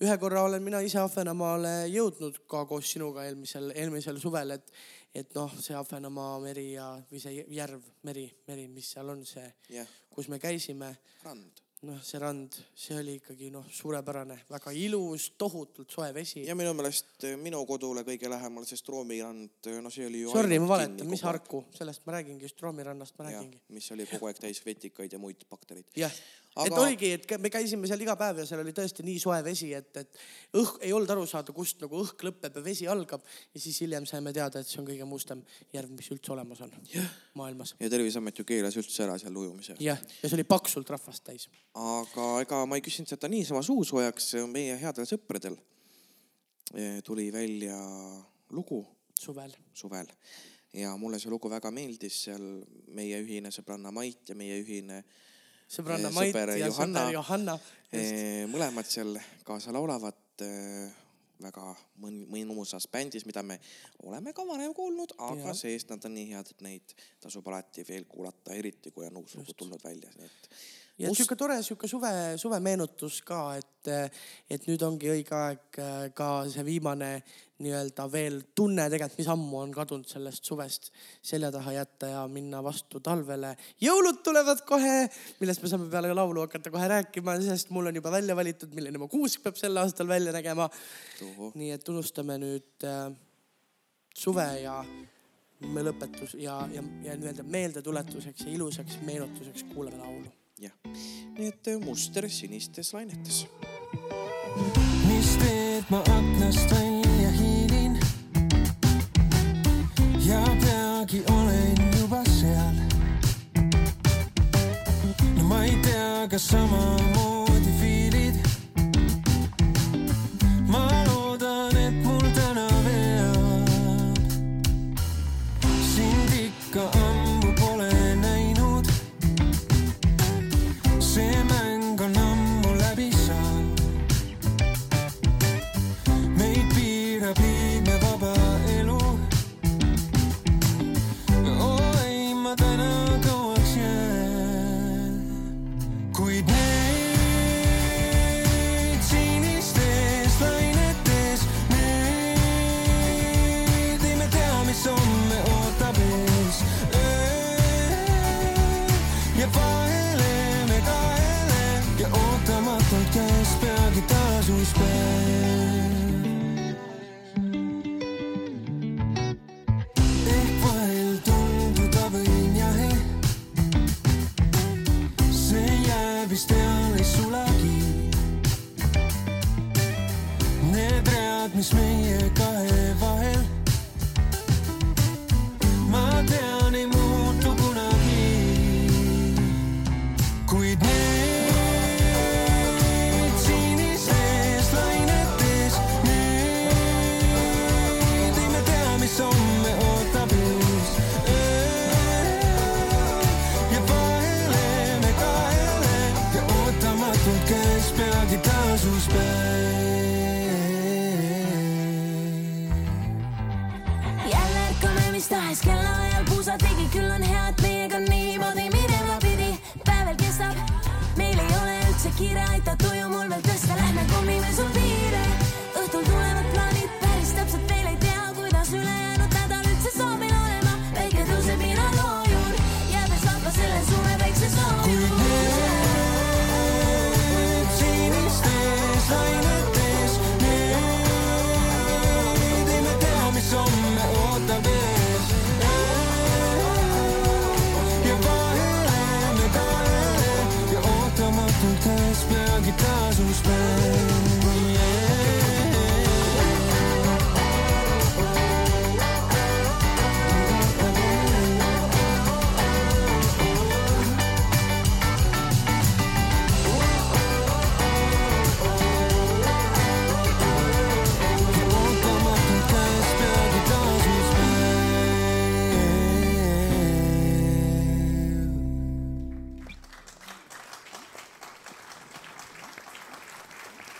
ühe korra olen mina ise Ahvenamaale jõudnud ka koos sinuga eelmisel, eelmisel suvel, et et noh, see Ahvenamaa meri ja, või see järv, meri, meri, mis seal on see yeah., kus me käisime. rand. Noh, see rand, see oli ikkagi noh, suurepärane, väga ilus, tohutult soe vesi. ja minu meelest eh, minu kodule kõige lähemal see Stroomi rand, eh, no see oli ju. Sorry, ma valetan, mis Harku, sellest ma räägingi, Stroomi rannast ma räägingi. mis oli kogu aeg täis vetikaid ja muid baktereid. jah Aga... et oligi, et me käisime seal iga päev ja seal oli tõesti nii soe vesi, et, et õhk ei olnud aru saada, kust nagu õhk lõpeb ja vesi algab. ja siis hiljem saime teada, et see on kõige mustem järv, mis üldse olemas on yeah. maailmas. ja Terviseamet ju keelas üldse ära seal ujumise. jah, ja see oli paksult rahvast täis. aga ega ma ei küsinud seda niisama suusoojaks, meie headel sõpradel e, tuli välja lugu. suvel. suvel ja mulle see lugu väga meeldis, seal meie ühine sõbranna Mait ja meie ühine sõbranna Mait ja Johanna, sõber Johanna. mõlemad seal kaasa laulavad väga mõnusas bändis, mida me oleme ka varem kuulnud, aga see-eest nad on nii head, et neid tasub alati veel kuulata, eriti kui on uus lugu tulnud välja, nii et ja Must... sihuke tore sihuke suve, suvemeenutus ka, et, et nüüd ongi õige aeg äh, ka see viimane nii-öelda veel tunne tegelikult, mis ammu on kadunud sellest suvest selja taha jätta ja minna vastu talvele. jõulud tulevad kohe, millest me saame peale laulu hakata kohe rääkima, sest mul on juba välja valitud, milline mu kuusk peab sel aastal välja nägema. nii et unustame nüüd äh, suve ja me lõpetus ja, ja, ja nii-öelda meeldetuletuseks ja ilusaks meenutuseks kuulame laulu jah, nii et äh, muster sinistes lainetes. mis teed ma aknast välja tea, kas samamoodi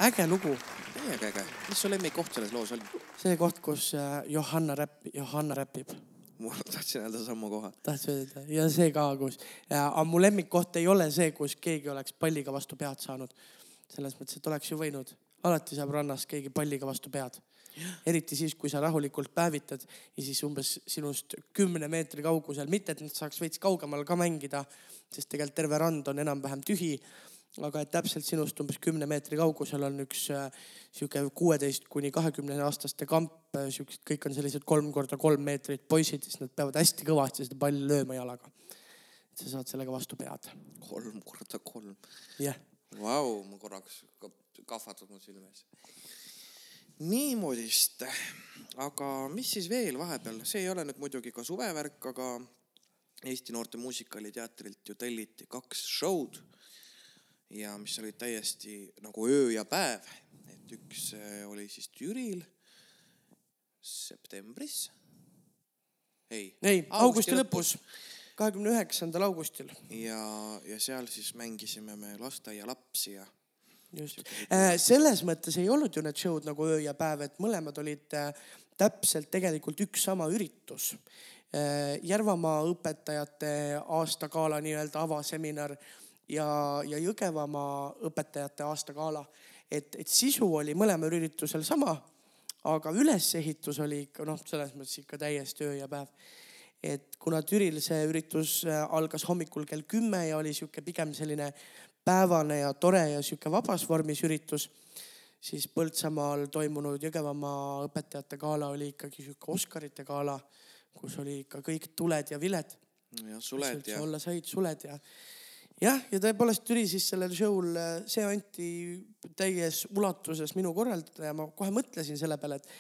äge lugu, täiega äge, mis su lemmikkoht selles loos oli? see koht, kus äh, Johanna räpp, Johanna räpib, ma tahtsin öelda sammu koha. tahtsid öelda ja see ka, kus, aga mu lemmikkoht ei ole see, kus keegi oleks palliga vastu pead saanud. selles mõttes, et oleks ju võinud, alati saab rannas keegi palliga vastu pead. eriti siis, kui sa rahulikult päevitad ja siis umbes sinust kümne meetri kaugusel, mitte et nad saaks veits kaugemal ka mängida, sest tegelikult terve rand on enam-vähem tühi aga et täpselt sinust umbes kümne meetri kaugusel on üks äh, sihuke kuueteist kuni kahekümne aastaste kamp, siuksed kõik on sellised kolm korda kolm meetrit poisid, siis nad peavad hästi kõvasti seda palli lööma jalaga. et sa saad sellega vastu pead. kolm korda kolm. jah, Vau, ma korraks ka- kahvatud mu silme ees. niimoodist, aga mis siis veel vahepeal, see ei ole nüüd muidugi ka suvevärk, aga Eesti Noorte Muusikaaliteatrilt ju telliti kaks show'd ja mis olid täiesti nagu öö ja päev, et üks eh, oli siis Türil septembris. ei, ei augusti lõpus, kahekümne üheksandal augustil ja, ja seal siis mängisime me lasteaialapsi ja just. selles mõttes ei olnud ju need show'd nagu öö ja päev, et mõlemad olid äh, täpselt tegelikult üks sama üritus. Järvamaa õpetajate aastagala nii-öelda avaseminar ja, ja Jõgevamaa õpetajate aastagala. et, et sisu oli mõlemal üritusel sama, aga ülesehitus oli ikka noh, selles mõttes ikka täiesti öö ja päev et kuna Türil see üritus äh, algas hommikul kell kümme ja oli sihuke pigem selline päevane ja tore ja sihuke vabas vormis üritus, siis Põltsamaal toimunud Jõgevamaa õpetajate gala oli ikkagi sihuke Oscarite gala, kus oli ikka kõik tuled ja viled, ja mis suled ja olla said, suled ja jah, ja tõepoolest Türi siis sellel show'l, see anti täies ulatuses minu korraldada ja ma kohe mõtlesin selle peale, et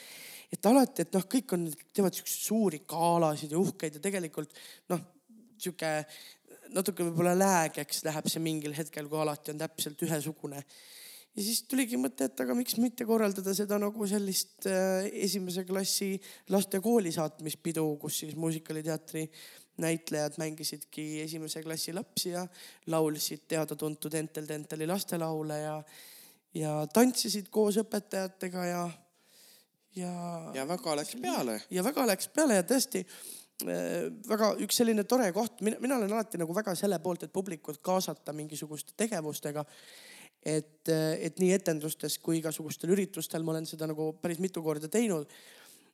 et alati, et noh, kõik on, teevad siukseid suuri galasid ja uhkeid ja tegelikult noh, sihuke natuke võib-olla läägeks läheb see mingil hetkel, kui alati on täpselt ühesugune. ja siis tuligi mõte, et aga miks mitte korraldada seda nagu sellist äh, esimese klassi laste kooli saatmispidu, kus siis muusikaaliteatri näitlejad mängisidki esimese klassi lapsi ja laulsid teada-tuntud Entel Tenteli lastelaule ja, ja tantsisid koos õpetajatega ja, ja, ja väga läks peale. ja väga läks peale ja tõesti äh, väga üks selline tore koht, mina, mina olen alati nagu väga selle poolt, et publikut kaasata mingisuguste tegevustega. et, et nii etendustes kui igasugustel üritustel ma olen seda nagu päris mitu korda teinud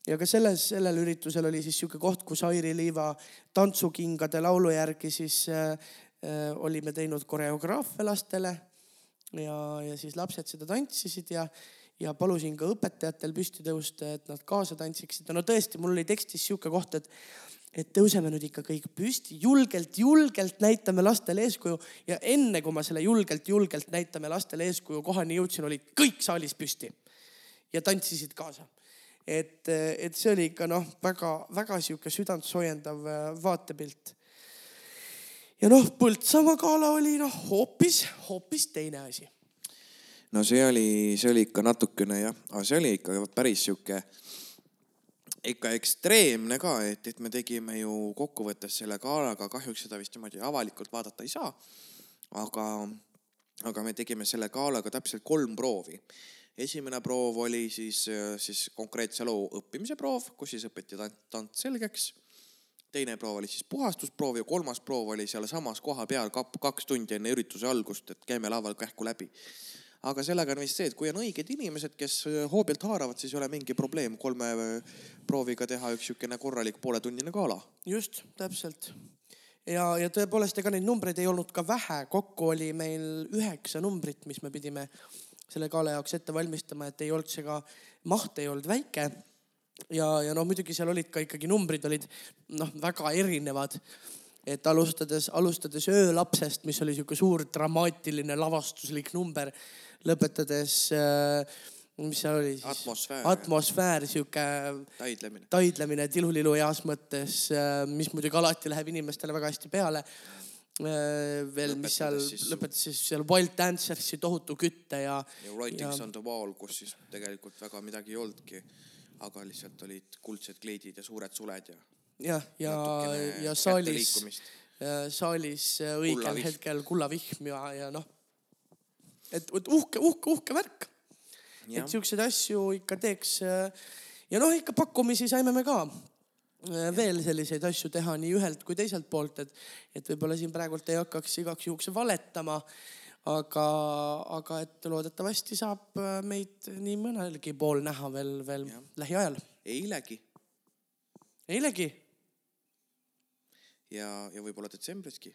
ja ka selles, sellel üritusel oli siis sihuke koht, kus Airi Liiva tantsukingade laulu järgi siis äh, äh, olime teinud koreograafia lastele ja, ja siis lapsed seda tantsisid ja, ja palusin ka õpetajatel püsti tõusta, et nad kaasa tantsiksid. Ja no tõesti, mul oli tekstis sihuke koht, et et tõuseme nüüd ikka kõik püsti, julgelt, julgelt näitame lastele eeskuju. Ja enne kui ma selle julgelt, julgelt näitame lastele eeskuju kohani jõudsin, olid kõik saalis püsti ja tantsisid kaasa et, et see oli ikka noh, väga-väga sihuke südantsoojendav äh, vaatepilt. ja noh, Põltsamaa gala oli noh, hoopis, hoopis teine asi. no see oli, see oli ikka natukene jah, aga see oli ikka päris sihuke ikka ekstreemne ka, et, et me tegime ju kokkuvõttes selle galaga, kahjuks seda vist niimoodi avalikult vaadata ei saa. aga, aga me tegime selle galaga täpselt kolm proovi esimene proov oli siis, siis konkreetse loo õppimise proov, kus siis õpiti tant- tants selgeks. teine proov oli siis puhastusproov ja kolmas proov oli sealsamas kohapeal kap- kaks tundi enne ürituse algust, et käime laval kähku läbi. aga sellega on vist see, et kui on õiged inimesed, kes hoobilt haaravad, siis ei ole mingi probleem kolme prooviga teha üks niisugune korralik pooletunnine gala. just, täpselt. ja, ja tõepoolest, ega neid numbreid ei olnud ka vähe, kokku oli meil üheksa numbrit, mis me pidime selle gala jaoks ette valmistama, et ei olnud see ka, maht ei olnud väike. ja, ja no muidugi seal olid ka ikkagi numbrid olid noh, väga erinevad. et alustades, alustades öölapsest, mis oli sihuke suur dramaatiline lavastuslik number, lõpetades äh,, mis seal oli siis? Atmosfäär. atmosfäär, sihuke taidlemine. taidlemine tilulilu heas mõttes, mis muidugi alati läheb inimestele väga hästi peale. veel, mis seal siis- lõpetas siis seal Wild Dancers'i tohutu kütte ja. ja Writings on the wall, kus siis tegelikult väga midagi ei olnudki, aga lihtsalt olid kuldsed kleidid ja suured suled ja jah, ja, ja käte saalis saalis äh, õigel Kullavihm. hetkel kullavihm ja, ja noh. et, et uhke, uhke, uhke värk. et siukseid asju ikka teeks. ja noh, ikka pakkumisi saime me ka äh, veel selliseid asju teha nii ühelt kui teiselt poolt, et, et võib-olla siin praegult ei hakkaks igaks juhuks valetama. aga, aga et loodetavasti saab äh, meid nii mõnelgi pool näha veel, veel Jah. lähiajal. eilegi eilegi, ja, ja võib-olla detsembriski.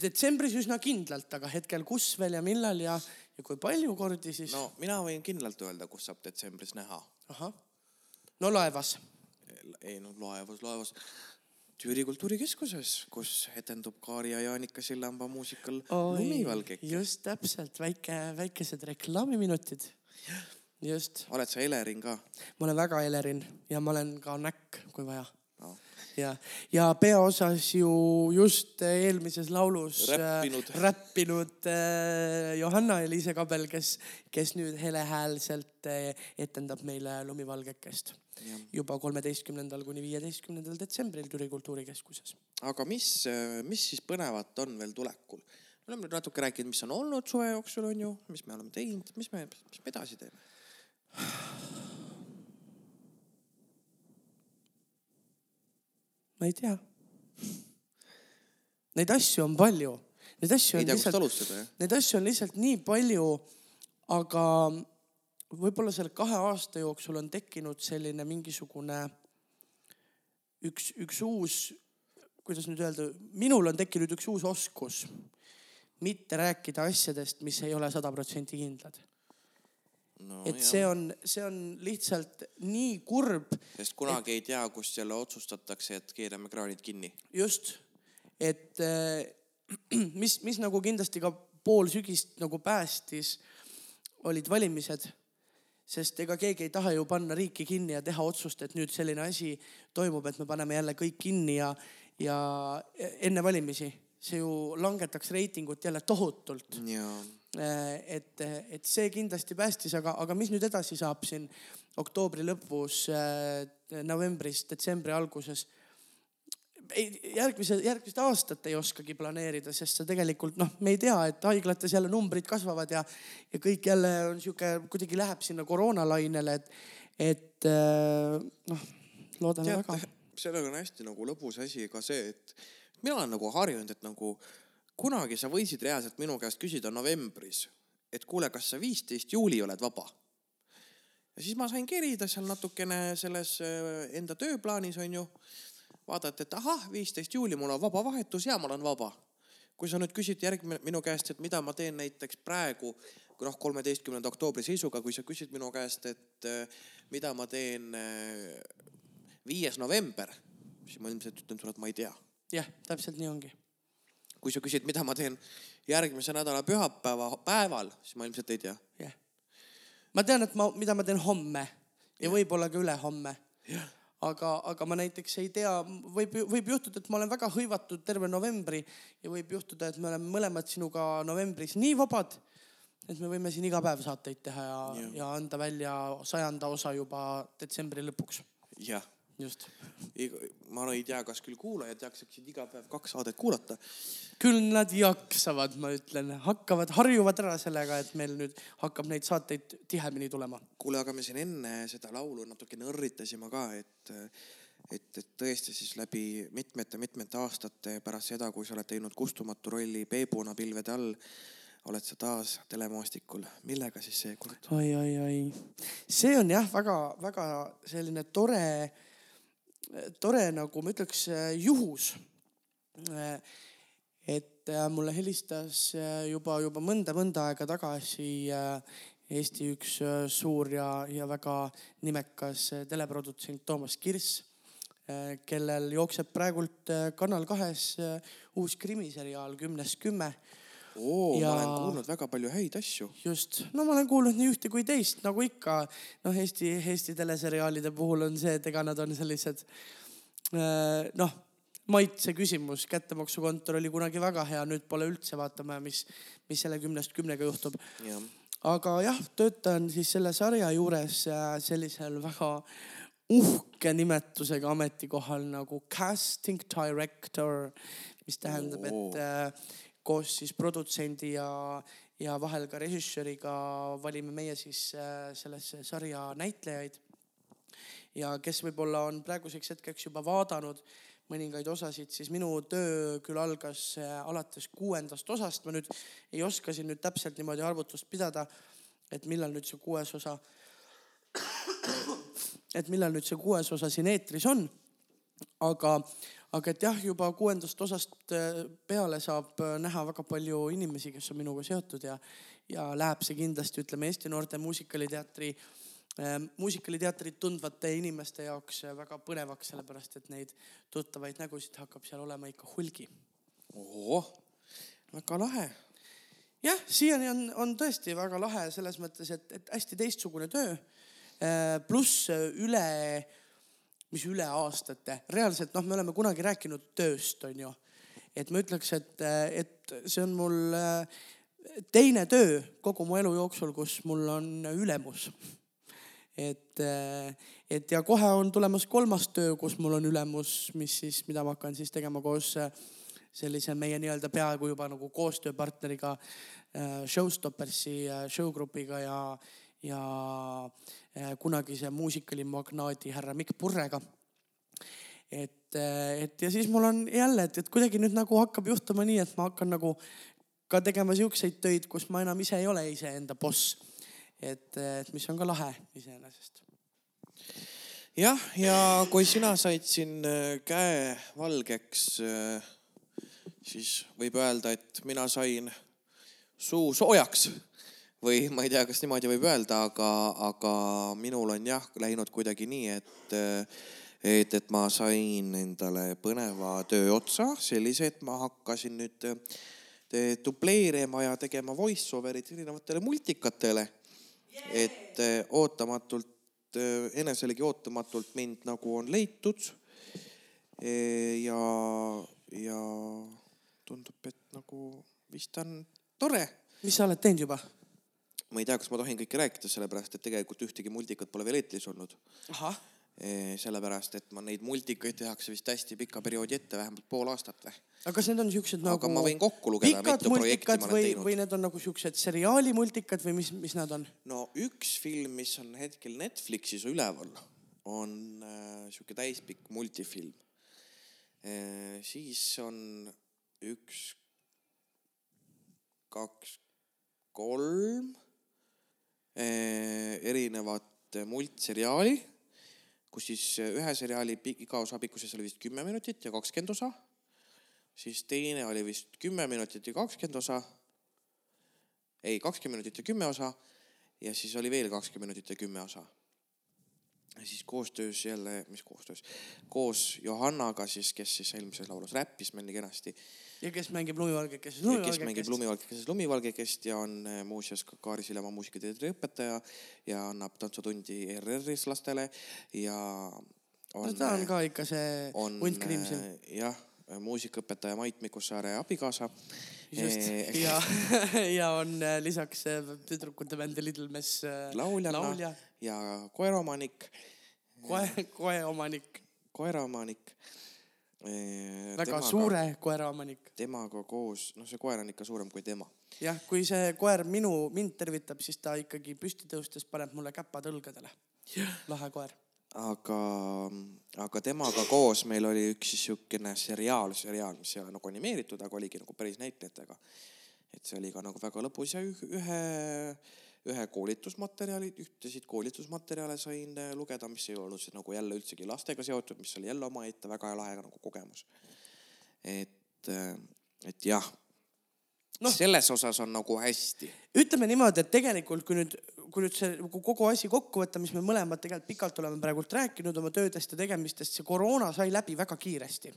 detsembris üsna kindlalt, aga hetkel kus veel ja millal ja, ja kui palju kordi siis no mina võin kindlalt öelda, kus saab detsembris näha. ahah, no laevas. Ei no laevas, laevas. Türi kultuurikeskuses, kus etendub Kaari ja Jaanika Sillamba muusikal Lumivalge. just täpselt, väike, väikesed reklaamiminutid. just, oled sa Elering ka? ma olen väga Elerin ja ma olen ka näkk, kui vaja No. ja, ja peaosas ju just eelmises laulus Räppinud. äh, räppinud äh, Johanna-Eliise Kabel, kes, kes nüüd helehäälselt äh, etendab meile Lumivalgekest juba kolmeteistkümnendal kuni viieteistkümnendal detsembril Türi Kultuurikeskuses. aga mis, mis siis põnevat on veel tulekul? me oleme nüüd natuke rääkinud, mis on olnud suve jooksul, on ju, mis me oleme teinud, mis me, mis me edasi teeme? ma ei tea. Neid asju on palju, neid asju ei on tea, kust lihtsalt, neid asju on lihtsalt nii palju, aga võib-olla selle kahe aasta jooksul on tekkinud selline mingisugune üks, üks uus, kuidas nüüd öelda, minul on tekkinud üks uus oskus mitte rääkida asjadest, mis ei ole sada protsenti kindlad. no, et see on, see on lihtsalt nii kurb sest kunagi ei tea, kust jälle otsustatakse, et keerame kraanid kinni. just, et äh, mis, mis nagu kindlasti ka pool sügist nagu päästis, olid valimised. Sest ega keegi ei taha ju panna riiki kinni ja teha otsust, et nüüd selline asi toimub, et me paneme jälle kõik kinni ja, ja enne valimisi. See ju langetaks reitingut jälle tohutult. ja et, et see kindlasti päästis, aga, aga mis nüüd edasi saab siin oktoobri lõpus, novembris, detsembri alguses järgmise, järgmist aastat ei oskagi planeerida, sest sa tegelikult noh, me ei tea, et haiglates jälle numbrid kasvavad ja, ja kõik jälle on sihuke, kuidagi läheb sinna koroonalainele, et, et äh, noh, loodame teate väga., sellega on hästi nagu lõbus asi ka see, et mina olen nagu harjunud, et nagu kunagi sa võisid reaalselt minu käest küsida novembris, et kuule, kas sa viisteist juuli oled vaba. ja siis ma sain kerida seal natukene selles äh, enda tööplaanis onju, vaadata, et ahah, viisteist juuli mul on vaba vahetus ja ma olen vaba. kui sa nüüd küsid järgmine minu käest, et mida ma teen näiteks praegu, noh, kolmeteistkümnenda oktoobri seisuga, kui sa küsid minu käest, et äh, mida ma teen äh, viies november, siis ma ilmselt ütlen sulle, et ma ei tea. jah, täpselt nii ongi. kui sa küsid, mida ma teen järgmise nädala pühapäeva päeval, siis ma ilmselt ei tea. jah. ma tean, et ma, mida ma teen homme ja võib-olla ka ülehomme. aga, aga ma näiteks ei tea, võib, võib juhtuda, et ma olen väga hõivatud terve novembri ja võib juhtuda, et me oleme mõlemad sinuga novembris nii vabad, et me võime siin iga päev saateid teha ja, ja., anda välja sajanda osa juba detsembri lõpuks. jah, just. ma ei tea, kas küll kuulajad jaksaksid iga päev kaks saadet kuulata. küll nad jaksavad, ma ütlen, hakkavad, harjuvad ära sellega, et meil nüüd hakkab neid saateid tihemini tulema. kuule, aga me siin enne seda laulu natuke nõrritasime ka, et, et, et tõesti siis läbi mitmete-mitmete aastate pärast seda, kui sa oled teinud kustumatu rolli Peebuna pilvede all, oled sa taas telemaastikul. millega siis seekord? oi, oi, oi, see on jah, väga-väga selline tore, tore nagu ma ütleks juhus. et äh, mulle helistas äh, juba, juba mõnda-mõnda aega tagasi äh, Eesti üks äh, suur ja, ja väga nimekas äh, teleprodutsent Toomas Kirss, kellel jookseb praegult äh, Kanal kahes äh, uus krimiseriaal Kümnest kümme oo, Ja- ma olen kuulnud väga palju häid asju. just, no ma olen kuulnud nii ühte kui teist, nagu ikka. Noh, Eesti, Eesti teleseriaalide puhul on see, et ega nad on sellised äh, noh, maitse küsimus, kättemaksukontor oli kunagi väga hea, nüüd pole üldse, vaatame, mis, mis selle kümnest kümnega juhtub. jah, aga jah, töötan siis selle sarja juures äh, sellisel väga uhke nimetusega ametikohal nagu casting director, mis tähendab, et äh, koos siis produtsendi ja, ja vahel ka režissööriga valime meie siis äh, sellesse sarja näitlejaid. ja kes võib-olla on praeguseks hetkeks juba vaadanud mõningaid osasid, siis minu töö küll algas äh, alates kuuendast osast, ma nüüd ei oska siin nüüd täpselt niimoodi arvutust pidada, et millal nüüd see kuues osa, et millal nüüd see kuues osa siin eetris on. aga, aga et jah, juba kuuendast osast äh, peale saab äh, näha väga palju inimesi, kes on minuga seotud ja, ja läheb see kindlasti, ütleme Eesti Noorte Muusikaliteatri äh, muusikaliteatrit tundvate inimeste jaoks väga põnevaks, sellepärast et neid tuttavaid nägusid hakkab seal olema ikka hulgi. väga lahe. jah, siiani on, on tõesti väga lahe selles mõttes, et, et hästi teistsugune töö. pluss üle, mis üle aastate, reaalselt noh, me oleme kunagi rääkinud tööst, onju. et ma ütleks, et, et see on mul teine töö kogu mu elu jooksul, kus mul on ülemus. et, et ja kohe on tulemas kolmas töö, kus mul on ülemus, mis siis, mida ma hakkan siis tegema koos sellise meie nii-öelda peaaegu juba nagu koostööpartneriga äh, Showstoppersi äh, showgrupiga ja, ja äh, kunagise muusikalimagnaadi härra Mikk Purrega. et, et ja siis mul on jälle, et, et kuidagi nüüd nagu hakkab juhtuma nii, et ma hakkan nagu ka tegema siukseid töid, kus ma enam ise ei ole iseenda boss. et, et mis on ka lahe iseenesest. jah, ja kui sina said siin käe valgeks, siis võib öelda, et mina sain suu soojaks või ma ei tea, kas niimoodi võib öelda, aga, aga minul on jah läinud kuidagi nii, et et, et ma sain endale põneva töö otsa, sellise, et ma hakkasin nüüd dubleerima ja tegema voice over'it erinevatele multikatele. et ootamatult, eneselegi ootamatult mind nagu on leitud. ja, ja tundub, et nagu vist on tore mis sa oled teinud juba? Ma ei tea, kas ma tohin kõike rääkida, sellepärast et tegelikult ühtegi multikat pole veel eetris olnud. ahah, sellepärast, et ma neid multikaid tehakse vist hästi pika perioodi ette, vähemalt pool aastat või. aga kas need on siuksed nagu Aga ma võin kokku lugeda, mitu projekti ma olen või, teinud. või need on nagu siuksed seriaali multikad või mis, mis nad on? no üks film, mis on hetkel Netflixis üleval, on äh, sihuke täispikk multifilm äh,. siis on üks, kaks, kolm erinevat äh, multseriaali, kus siis ühe seriaali iga osa pikkuses oli vist kümme minutit ja kakskümmend osa. siis teine oli vist kümme minutit ja kakskümmend osa ei, kakskümmend minutit ja kümme osa ja siis oli veel kakskümmend minutit ja kümme osa. Siis koostöös jälle, mis koostöös, koos Johannaga siis, kes siis eelmises laulus räppis meil nii kenasti, ja kes mängib lumivalgekest? kes mängib lumivalgekeses lumivalgekest ja on eh, muuseas ka Kaari Sillamaa muusikateatri õpetaja ja annab tantsutundi ERR-is lastele ja on, no ta on ka ikka see on hunt kriimsil. eh, jah, muusikaõpetaja Mait Mikussaare abikaasa. just, ja, ja on äh, lisaks äh, tüdrukute bändi Little Mess äh, lauljana laulja, ja koeraomanik, koe, koeomanik, koeraomanik. väga suure koeraomanik. temaga koos, noh, see koer on ikka suurem kui tema. jah, kui see koer minu, mind tervitab, siis ta ikkagi püsti tõustes paneb mulle käpad õlgadele. lahe koer. aga, aga temaga koos meil oli üks siis siukene seriaal, seriaal, mis ei ole nagu animeeritud, aga oligi nagu päris näitlejatega. et see oli ka nagu väga lõbus ja üh- ühe, ühe koolitusmaterjali, ühtesid koolitusmaterjale sain lugeda, mis ei olnud siis nagu jälle üldsegi lastega seotud, mis oli jälle omaette väga lahe nagu kogemus. et, et jah no., selles osas on nagu hästi ütleme niimoodi, et tegelikult kui nüüd, kui nüüd see kogu asi kokku võtta, mis me mõlemad tegelikult pikalt oleme praegult rääkinud oma töödest ja tegemistest, see koroona sai läbi väga kiiresti.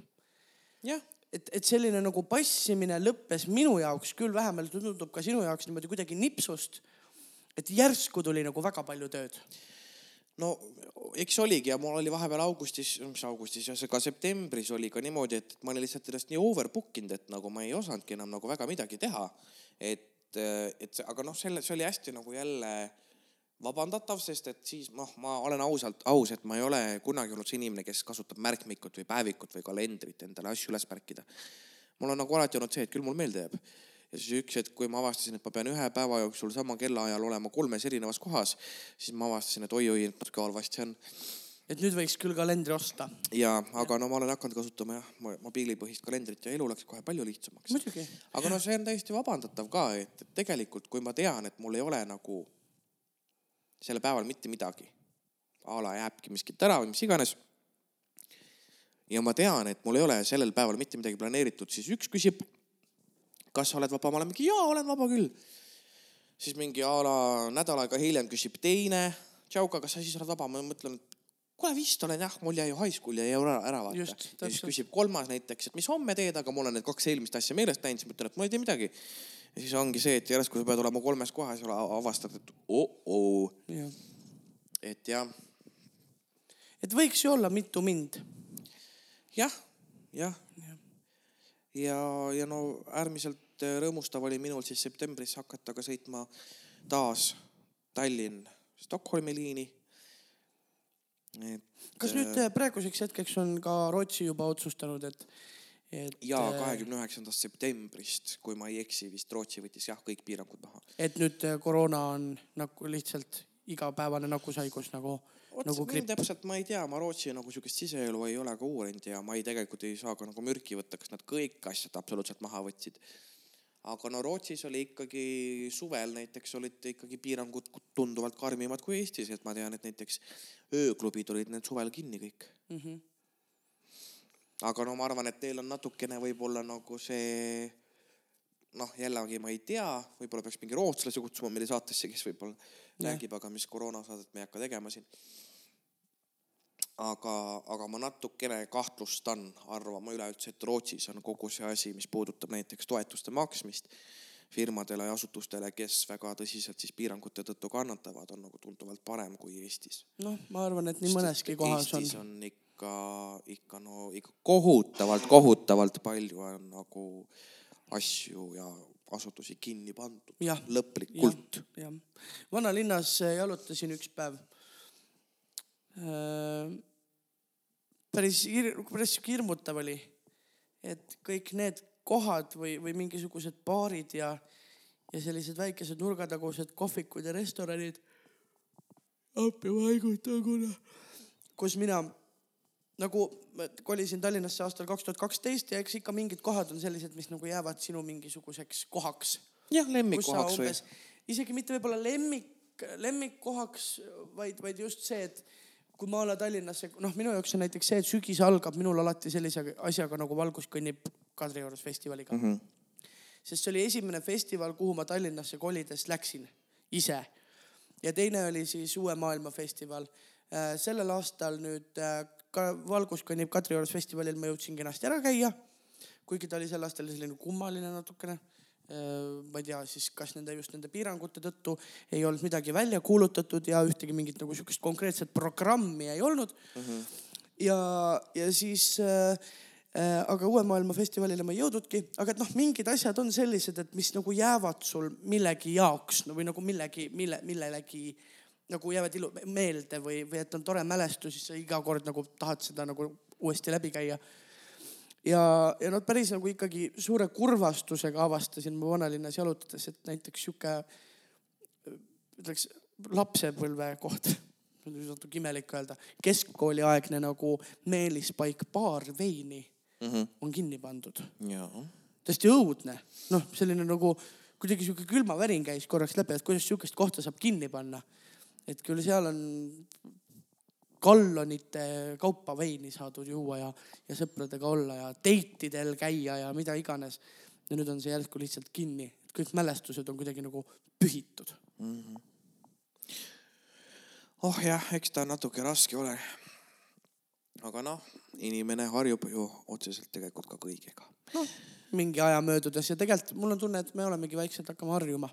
jah, et, et selline nagu passimine lõppes minu jaoks küll vähemalt tundub ka sinu jaoks niimoodi kuidagi nipsust. et järsku tuli nagu väga palju tööd. no eks oligi ja mul oli vahepeal augustis, mis augustis ka septembris oli ka niimoodi, et ma olin lihtsalt ennast nii overbook inud, et nagu ma ei osanudki enam nagu väga midagi teha. et, et aga noh, selle, see oli hästi nagu jälle vabandatav, sest et siis noh, ma olen ausalt aus, et ma ei ole kunagi olnud see inimene, kes kasutab märkmikut või päevikut või kalendrit endale asju üles märkida. mul on nagu alati olnud see, et küll mul meelde jääb ja siis üks hetk, kui ma avastasin, et ma pean ühe päeva jooksul sama kellaajal olema kolmes erinevas kohas, siis ma avastasin, et oi-oi, natuke halvasti on et nüüd võiks küll kalendri osta. ja, aga no ma olen hakanud kasutama jah, mobiilipõhist kalendrit ja elu läks kohe palju lihtsamaks. aga no see on täiesti vabandatav ka, et tegelikult, kui ma tean, et mul ei ole nagu sellel päeval mitte midagi, a la jääbki miskit ära või mis iganes. ja ma tean, et mul ei ole sellel päeval mitte midagi planeeritud, siis üks küsib, kas sa oled vaba, ma olen mingi jaa, olen vaba küll. siis mingi a la nädal aega hiljem küsib teine, tšauka, kas sa siis oled vaba, ma mõtlen, et kuule vist olen jah, mul jäi high school jäi ära, ära vaata. Ja siis küsib kolmas näiteks, et mis homme teed, aga mul on need kaks eelmist asja meelest läinud, siis ma ütlen, et ma ei tee midagi. Ja siis ongi see, et järsku sa pead olema kolmes kohas ja avastad, et oh-oh, et jah, et võiks ju olla mitu mind. jah, jah. ja, ja no äärmiselt äh, rõõmustav oli minul siis septembris hakata ka sõitma taas Tallinn-Stockholmi liini. et kas nüüd äh, praeguseks hetkeks on ka Rootsi juba otsustanud, et, et. ja kahekümne üheksandast septembrist, kui ma ei eksi, vist Rootsi võttis jah, kõik piirangud maha. et nüüd äh, koroona on nagu lihtsalt igapäevane nakkushaigus nagu, vot nagu gripp. täpselt ma ei tea, ma Rootsi nagu siukest siseelu ei ole ka uurinud ja ma ei tegelikult ei saa ka nagu mürki võtta, kas nad kõik asjad absoluutselt maha võtsid. aga no Rootsis oli ikkagi suvel näiteks olid ikkagi piirangud tunduvalt karmimad kui Eestis, et ma tean, et näiteks ööklubid olid need suvel kinni kõik mm. -hmm. Aga no ma arvan, et neil on natukene võib-olla nagu see noh, jällegi ma ei tea, võib-olla peaks mingi rootslase kutsuma meile saatesse, kes võib-olla Jah. räägib, aga mis koroonasaadet me ei hakka tegema siin. aga, aga ma natukene kahtlustan arvama üleüldse, et Rootsis on kogu see asi, mis puudutab näiteks toetuste maksmist firmadele ja asutustele, kes väga tõsiselt siis piirangute tõttu kannatavad, on nagu tunduvalt parem kui Eestis. noh, ma arvan, et nii mõneski kohas on Eestis. on ikka, ikka no ikka kohutavalt, kohutavalt palju on nagu asju ja asutusi kinni pandud Jah.. lõplikult. jah, vanalinnas äh, jalutasin üks päev. päris hir-, päris sihuke hirmutav oli, et kõik need kohad või, või mingisugused baarid ja, ja sellised väikesed nurgatagused kohvikud ja restoranid. appi vaigutaguna. kus mina nagu ma kolisin Tallinnasse aastal kaks tuhat kaksteist ja eks ikka mingid kohad on sellised, mis nagu jäävad sinu mingisuguseks kohaks jah, lemmikkohaks või isegi mitte võib-olla lemmik, lemmikkohaks, vaid, vaid just see, et kui ma olen Tallinnasse, noh, minu jaoks on näiteks see, et sügis algab minul alati sellise asjaga nagu Valgus kõnnib Kadriorus festivaliga mm. -hmm. sest see oli esimene festival, kuhu ma Tallinnasse kolides läksin ise. ja teine oli siis Uue Maailma festival. sellel aastal nüüd äh, ka Valgus kõnnib Kadriorus festivalil ma jõudsin kenasti ära käia. kuigi ta oli sel aastal selline kummaline natukene ma ei tea siis, kas nende just nende piirangute tõttu ei olnud midagi välja kuulutatud ja ühtegi mingit nagu sihukest konkreetset programmi ei olnud mm. -hmm. ja, ja siis äh, äh, aga Uue Maailma festivalile ma ei jõudnudki, aga et noh, mingid asjad on sellised, et mis nagu jäävad sul millegi jaoks no, või nagu millegi, mille, millelegi nagu jäävad ilu-, meelde või, või et on tore mälestus, siis sa iga kord nagu tahad seda nagu uuesti läbi käia ja, ja noh, päris nagu ikkagi suure kurvastusega avastasin ma vanalinnas jalutades, et näiteks sihuke ütleks lapsepõlve koht, natuke imelik öelda, keskkooliaegne nagu Meelispaik baar veini mm -hmm. on kinni pandud. täiesti õudne, noh, selline nagu kuidagi sihuke külmavärin käis korraks läbi, et kuidas sihukest kohta saab kinni panna. Et küll seal on gallonite kaupa veini saadud juua ja, ja sõpradega olla ja date idel käia ja mida iganes. ja nüüd on see järsku lihtsalt kinni, et kõik mälestused on kuidagi nagu pühitud. oh jah, eks ta natuke raske ole. aga noh, inimene harjub ju otseselt tegelikult ka kõigega. mingi aja möödudes ja tegelikult mul on tunne, et me olemegi vaikselt hakkama harjuma.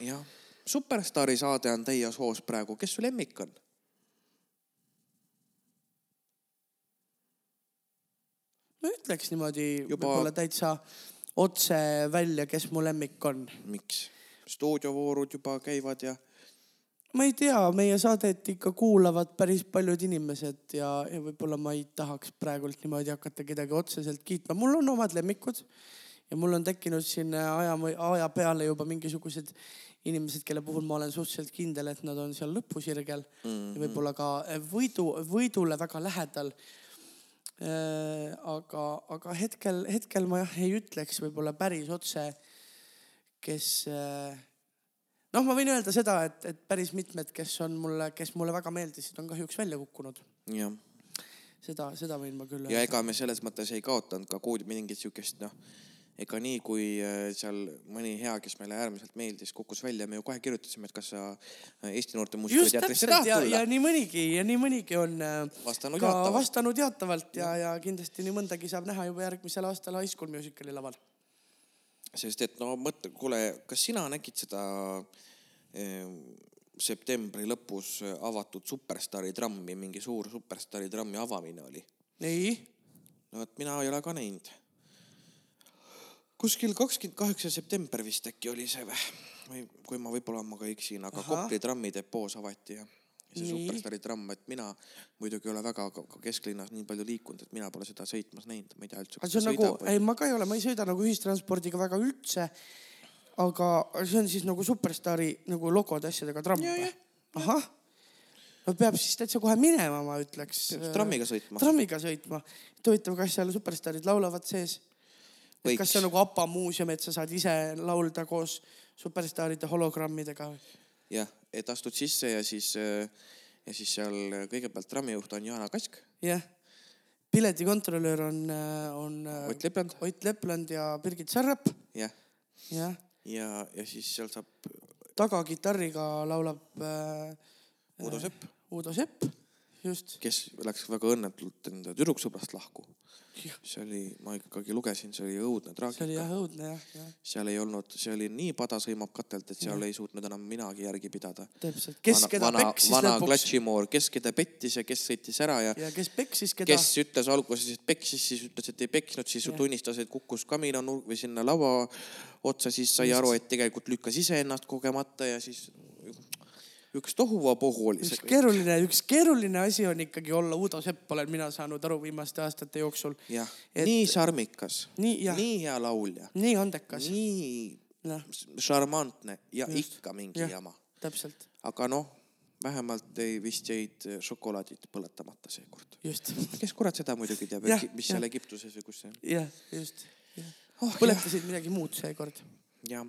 jah, Superstaari saade on teie soos praegu, kes su lemmik on? ma ütleks niimoodi Juba- võib-olla täitsa otse välja, kes mu lemmik on miks? stuudiovoorud juba käivad ja ma ei tea, meie saadet ikka kuulavad päris paljud inimesed ja, ja võib-olla ma ei tahaks praegult niimoodi hakata kedagi otseselt kiitma, mul on omad lemmikud ja mul on tekkinud siin aja, aja peale juba mingisugused inimesed, kelle puhul ma olen suhteliselt kindel, et nad on seal lõpusirgel mm -hmm. ja võib-olla ka võidu, võidule väga lähedal. aga, aga hetkel, hetkel ma jah ei ütleks võib-olla päris otse, kes äh, noh, ma võin öelda seda, et, et päris mitmed, kes on mulle, kes mulle väga meeldisid, on kahjuks välja kukkunud. jah, seda, seda võin ma küll ja ega me selles mõttes ei kaotanud ka koodi mingit siukest noh, ega nii kui äh, seal mõni hea, kes meile äärmiselt meeldis, kukkus välja, me ju kohe kirjutasime, et kas sa äh, Eesti Noorte Muusikateatrisse tahad ja, tulla ja. nii mõnigi ja nii mõnigi on äh, Vastanud ka jaatavalt. vastanud jaatavalt ja, ja kindlasti nii mõndagi saab näha juba järgmisel aastal High School Musicali laval. sest et no mõtle, kuule, kas sina nägid seda eh, septembri lõpus avatud Superstaari trammi, mingi suur Superstaari trammi avamine oli? ei, no vot mina ei ole ka näinud. Kuskil kakskümmend kaheksa september vist äkki oli see või, või kui ma võib-olla ma ka eksin, aga Ahah. Kopli trammidepoos avati ja see. Superstaari tramm, et mina muidugi ei ole väga kesklinnas nii palju liikunud, et mina pole seda sõitmas näinud, ma ei tea üldse. aga see on nagu, ei ma ka ei ole, ma ei sõida nagu ühistranspordiga väga üldse. aga see on siis nagu Superstaari nagu logode asjadega tramm või ahah, no peab siis täitsa kohe minema, ma ütleks. trammiga sõitma. trammiga sõitma. huvitav, kas seal superstaarid laulavad sees? Võiks. kas see on nagu APA muuseum, et sa saad ise laulda koos superstaaride hologrammidega? jah, et astud sisse ja siis, ja siis seal kõigepealt trammijuht on Jaana Kask, jah. piletikontrolör on, on äh, Ott Lepland, Ott Lepland ja Birgit Sarrap, jah, jah. ja, ja siis seal saab tagakitarriga laulab äh, Uudo Sepp, Uudo Sepp. Kes läks väga õnnetult enda tüdruksõbrast lahku. see oli, ma ikkagi lugesin, see oli õudne see oli traagika. jah õudne jah, jah, seal ei olnud, see oli nii pada sõimab katelt, et seal ei suutnud enam minagi järgi pidada. täpselt. kes keda vana, peksis vana lõpuks klatšimoor, kes keda pettis ja kes sõitis ära ja ja kes peksis keda kes ütles alguses, et peksis, siis ütles, et ei peksnud, siis Jah. tunnistas, et kukkus kaminanurk või sinna laua otsa, siis sai aru, et tegelikult lükkas iseennast kogemata ja siis üks tohuvapohu oli üks see. keeruline, üks keeruline asi on ikkagi olla Uudo Sepp, olen mina saanud aru viimaste aastate jooksul. jah, Et- nii šarmikas, nii nii hea laulja, nii andekas, nii noh, šarmantne ja Just. ikka mingi Jah. jama. täpselt, aga noh, vähemalt ei vist jäid šokolaadid põletamata seekord. kes kurat seda muidugi teab mis jah. seal Egiptuses või kus see on. jah, just, oh, põletasid midagi muud seekord, jah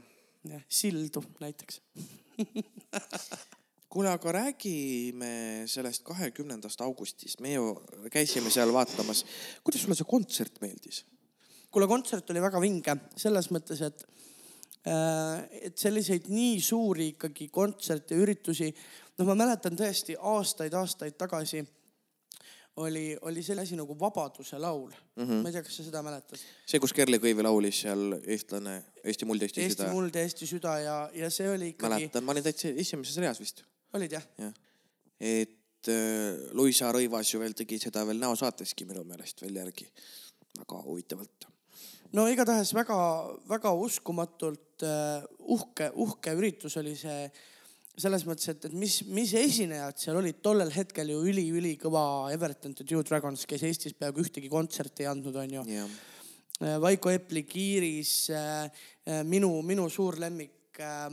jah, sildu näiteks. kuule, aga räägime sellest kahekümnendast augustist, me ju käisime seal vaatamas. kuidas sulle see kontsert meeldis? kuule, kontsert oli väga vinge selles mõttes, et äh, et selliseid nii suuri ikkagi kontserte, üritusi, noh, ma mäletan tõesti aastaid-aastaid tagasi oli, oli selline asi nagu Vabaduse laul mm. -hmm. ma ei tea, kas sa seda mäletad? see, kus Kerli Kõivi laulis seal eestlane, Eesti muld, Eesti Eesti süda. muld ja Eesti süda ja, ja see oli ikkagi, mäletan, ma olin täitsa esimeses reas vist, olid jah? jah. et äh, Luisa Rõivas ju veel tegi seda veel näosaateski minu meelest veel järgi. väga huvitavalt. no igatahes väga-väga uskumatult äh, uhke, uhke üritus oli see selles mõttes, et, et mis, mis esinejad seal olid tollel hetkel ju üli-ülikõva Everton The Two Dragons, kes Eestis peaaegu ühtegi kontserti ei andnud, onju. jah, Vaiko Epli Kiiris, minu, minu suur lemmik äh,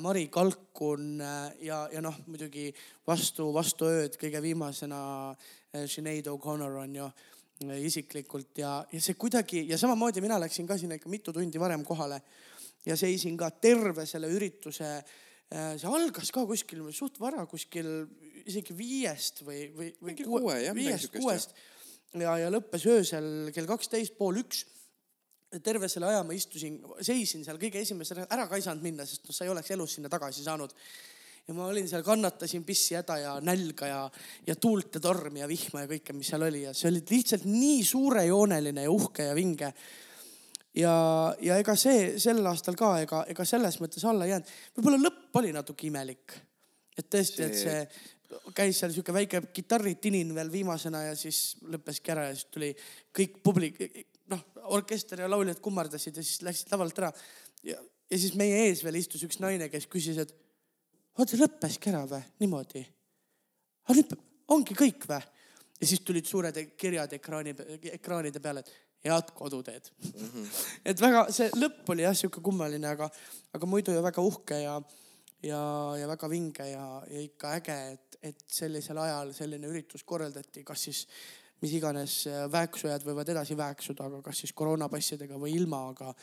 Mari Kalkun äh, ja, ja noh, muidugi vastu, vastu ööd kõige viimasena äh, Sinead O'Connor on ju äh, isiklikult ja, ja see kuidagi ja samamoodi mina läksin ka sinna ikka mitu tundi varem kohale ja seisin ka terve selle ürituse. see algas ka kuskil suht vara, kuskil isegi viiest või, või, või kuue, midagi viiest, kuuest ja, ja lõppes öösel kell kaksteist pool üks terve selle aja ma istusin, seisin seal kõige esimesel, ära ka ei saanud minna, sest noh, sa ei oleks elus sinna tagasi saanud. ja ma olin seal, kannatasin pissi, häda ja nälga ja, ja tuult ja tormi ja vihma ja kõike, mis seal oli ja see oli lihtsalt nii suurejooneline ja uhke ja vinge. ja, ja ega see sel aastal ka ega, ega selles mõttes alla ei jäänud. võib-olla lõpp oli natuke imelik. et tõesti, et See- see käis seal sihuke väike kitarritinin veel viimasena ja siis lõppeski ära ja siis tuli kõik publik, noh, orkester ja lauljad kummardasid ja siis läksid lavalt ära. ja, ja siis meie ees veel istus üks naine, kes küsis, et oota, lõppeski ära või, niimoodi? aga nüüd ongi kõik või? ja siis tulid suured kirjad ekraani, ekraanide peale, et head koduteed mm. -hmm. et väga, see lõpp oli jah sihuke kummaline, aga, aga muidu ju väga uhke ja, ja, ja väga vinge ja, ja ikka äge, et, et sellisel ajal selline üritus korraldati, kas siis mis iganes vääksujad võivad edasi vääksuda, aga kas siis koroonapassidega või ilma, aga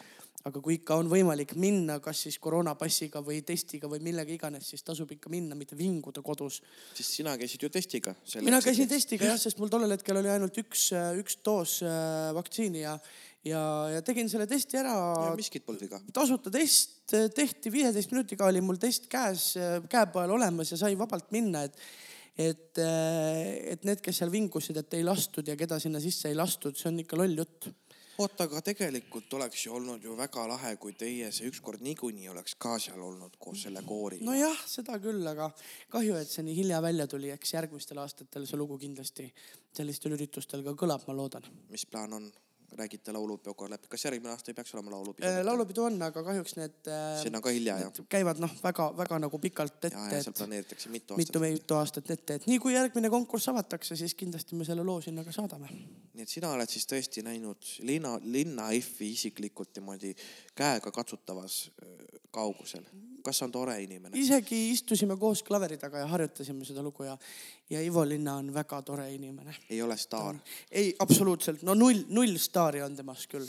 aga kui ikka on võimalik minna, kas siis koroonapassiga või testiga või millega iganes, siis tasub ikka minna, mitte vinguda kodus. siis sina käisid ju testiga. mina käisin testiga jah, sest mul tollel hetkel oli ainult üks, üks doos äh, vaktsiini ja, ja, ja tegin selle testi ära. miskit polnud viga. tasuta test tehti, viieteist minutiga oli mul test käes, käepeal olemas ja sai vabalt minna, et et, äh, et need, kes seal vingusid, et ei lastud ja keda sinna sisse ei lastud, see on ikka loll jutt oota, aga tegelikult oleks ju olnud ju väga lahe, kui teie see ükskord niikuinii oleks ka seal olnud koos selle kooriga. nojah, seda küll, aga kahju, et see nii hilja välja tuli, eks järgmistel aastatel see lugu kindlasti sellistel üritustel ka kõlab, ma loodan. mis plaan on? Räägite laulupeoga läbi, kas järgmine aasta ei peaks olema laulupidu? Äh, laulupidu on, aga kahjuks need. sinna ka hilja jah? käivad noh, väga-väga nagu pikalt ette. ja, ja seal planeeritakse mitu aastat. mitu, mitu aastat ette, et nii kui järgmine konkurss avatakse, siis kindlasti me selle loo sinna ka saadame. nii et sina oled siis tõesti näinud linna, linna F-i isiklikult niimoodi käega katsutavas kaugusel kas on tore inimene? isegi istusime koos klaveri taga ja harjutasime seda lugu ja, ja Ivo Linna on väga tore inimene. ei ole staar? ei, absoluutselt, no null, null staari on temas küll.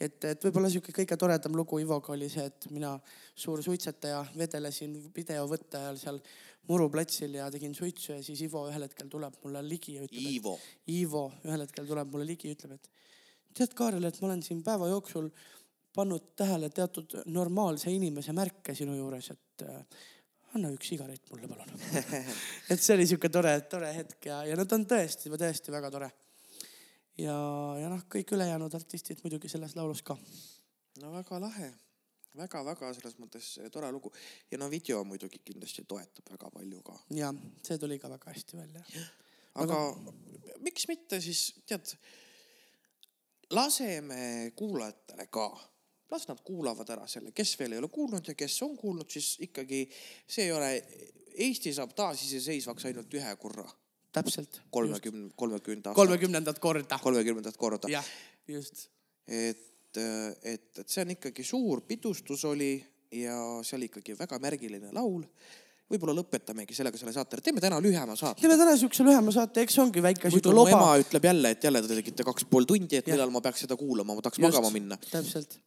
et, et võib-olla sihuke kõige toredam lugu Ivoga oli see, et mina, suur suitsetaja, vedelesin videovõtte ajal seal Muru platsil ja tegin suitsu ja siis Ivo ühel hetkel tuleb mulle ligi ja ütleb. Ivo. Ivo ühel hetkel tuleb mulle ligi ja ütleb, et tead, Kaarel, et ma olen siin päeva jooksul pannud tähele teatud normaalse inimese märke sinu juures, et äh, anna üks sigaret mulle, palun et see oli sihuke tore, tore hetk ja, ja no ta on tõesti, tõesti väga tore. ja, ja noh, kõik ülejäänud artistid muidugi selles laulus ka. no väga lahe väga-väga selles mõttes tore lugu ja no video muidugi kindlasti toetab väga palju ka. ja see tuli ka väga hästi välja. aga miks mitte siis tead, laseme kuulajatele ka las nad kuulavad ära selle, kes veel ei ole kuulnud ja kes on kuulnud, siis ikkagi see ei ole, Eesti saab taasiseseisvaks ainult ühe korra. täpselt. kolmekümne, kolmekümnenda kolmekümnendat korda. kolmekümnendat korda. jah, just. et, et, et see on ikkagi suur pidustus oli ja see oli ikkagi väga märgiline laul võib-olla lõpetamegi sellega selle saate, teeme täna lühema saate. teeme täna siukse lühema saate, eks see ongi väike siuke loba. ema ütleb jälle, et jälle te tegite kaks pool tundi, et millal ma peaks seda kuulama, ma tahaks Just, magama minna. täpselt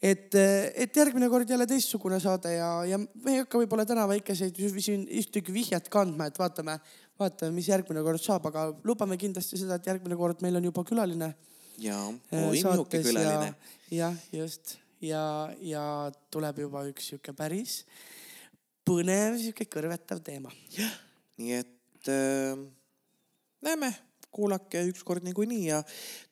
et, et järgmine kord jälle teistsugune saade ja, ja me ei hakka võib-olla täna väikeseid siin ühtegi vihjet kandma, et vaatame, vaatame, mis järgmine kord saab, aga lubame kindlasti seda, et järgmine kord meil on juba külaline. ja, niisugune külaline. jah, just ja, ja tuleb juba üks sihuke päris põnev, sihuke kõrvetav teema. jah, nii et äh, näeme, kuulake ükskord niikuinii ja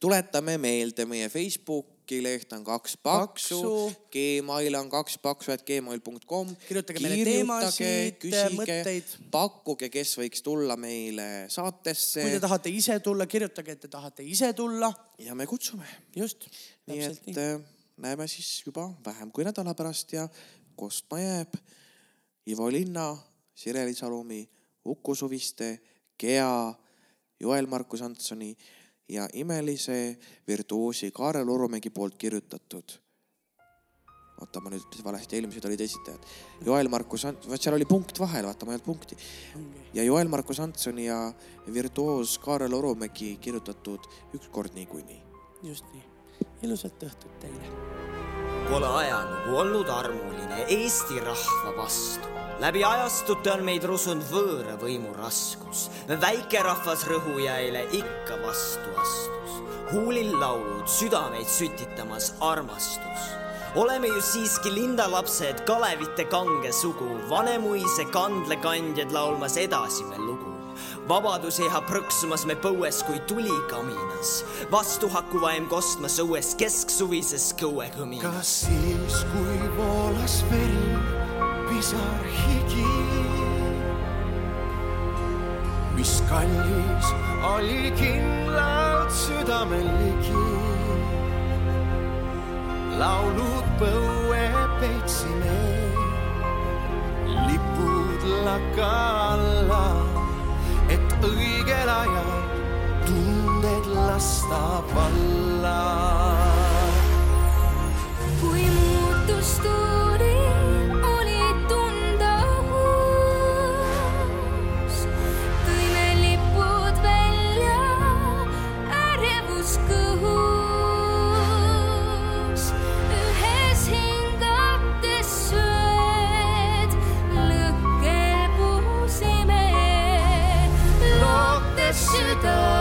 tuletame meelde meie Facebook leht on kaks paksu, paksu., Gmail on kaks paksu, et gmail.com. kirjutage meile teemasid, mõtteid. pakkuge, kes võiks tulla meile saatesse. kui te tahate ise tulla, kirjutage, et te tahate ise tulla. ja me kutsume. just. nii et nii. Äh, näeme siis juba vähem kui nädala pärast ja kostma jääb Ivo Linna, Sireli Salumi, Uku Suviste, Gea, Joel-Markus Antsoni ja imelise virtuoosi Kaarel Urumägi poolt kirjutatud. oota, ma nüüd ütlesin valesti, eelmised olid esitajad. Joel-Markus Ant-, vaat seal oli punkt vahel, vaata, ma ei olnud punkti. ja Joel-Markus Antsoni ja virtuoos Kaarel Urumägi kirjutatud Ükskord niikuinii. just nii, ilusat õhtut teile. Pole ajalugu olnud armuline Eesti rahva vastu läbi ajastute on meid rusunud võõra võimu raskus. väikerahvas rõhujäile ikka vastu astus. huulil laulud, südameid sütitamas armastus. oleme ju siiski lindalapsed, Kalevite kange sugu, Vanemuise kandlekandjad laulmas edasi me lugu vabadus jääb prõksumas me põues kui tuli kaminas, vastuhakuvaim kostmas õues kesksuvises kõuekõminas. kas siis, kui voolas veri pisar higi. mis kallis oli kindlalt südamel ligi. laulud põue peitsime, lipud laka alla, et õigel ajal tunded lasta valla kui muutus tuli, the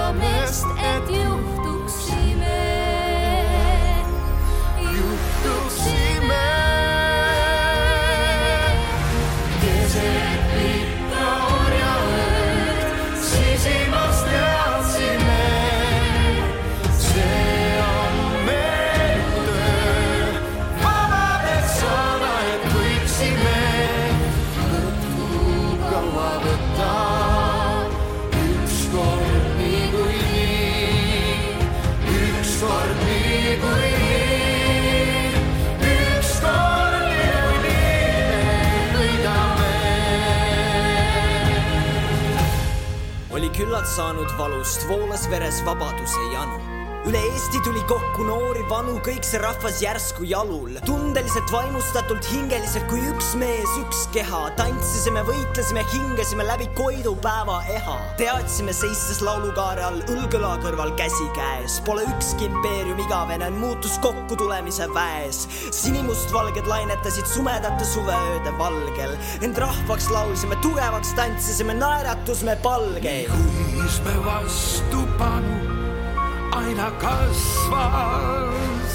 kokku noori, vanu, kõik see rahvas järsku jalul, tundeliselt vaimustatult, hingeliselt kui üks mees, üks keha, tantsisime, võitlesime, hingasime läbi Koidu päeva eha. teadsime seistes laulukaare all, õlg-õla kõrval käsi käes, pole ükski impeerium igavene, muutus kokkutulemise väes. sinimustvalged lainetasid sumedate suveööde valgel, end rahvaks laulsime, tugevaks tantsisime, naeratus me palgeil. kuis me vastupanu aina kasvas.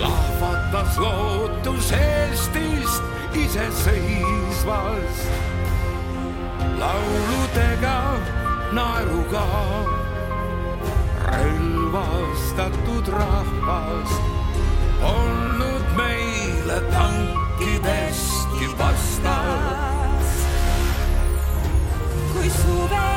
lahvatas lootus Eestist iseseisvas. lauludega, naeruga, relvastatud rahvas olnud meile tankidestki vastas. kui suve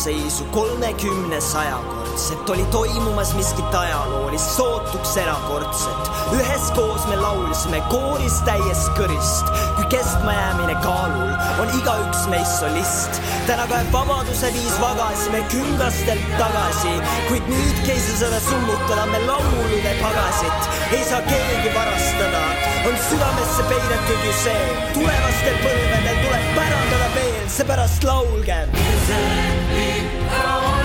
vastasseisu kolmekümne sajakordset, oli toimumas miskit ajaloolist, sootuks erakordset. üheskoos me laulsime kooris täies kõrist, kui kestmajäämine kaalul, on igaüks meist solist. täna kaeb vabaduse viis vagasime küngastelt tagasi, kuid nüüd keisrisõda summutada me laulude pagasit. ei saa keegi varastada, on südamesse peidetud ju see, tulevastel põlvedel tuleb pärandada veel, seepärast laulgem. sisimas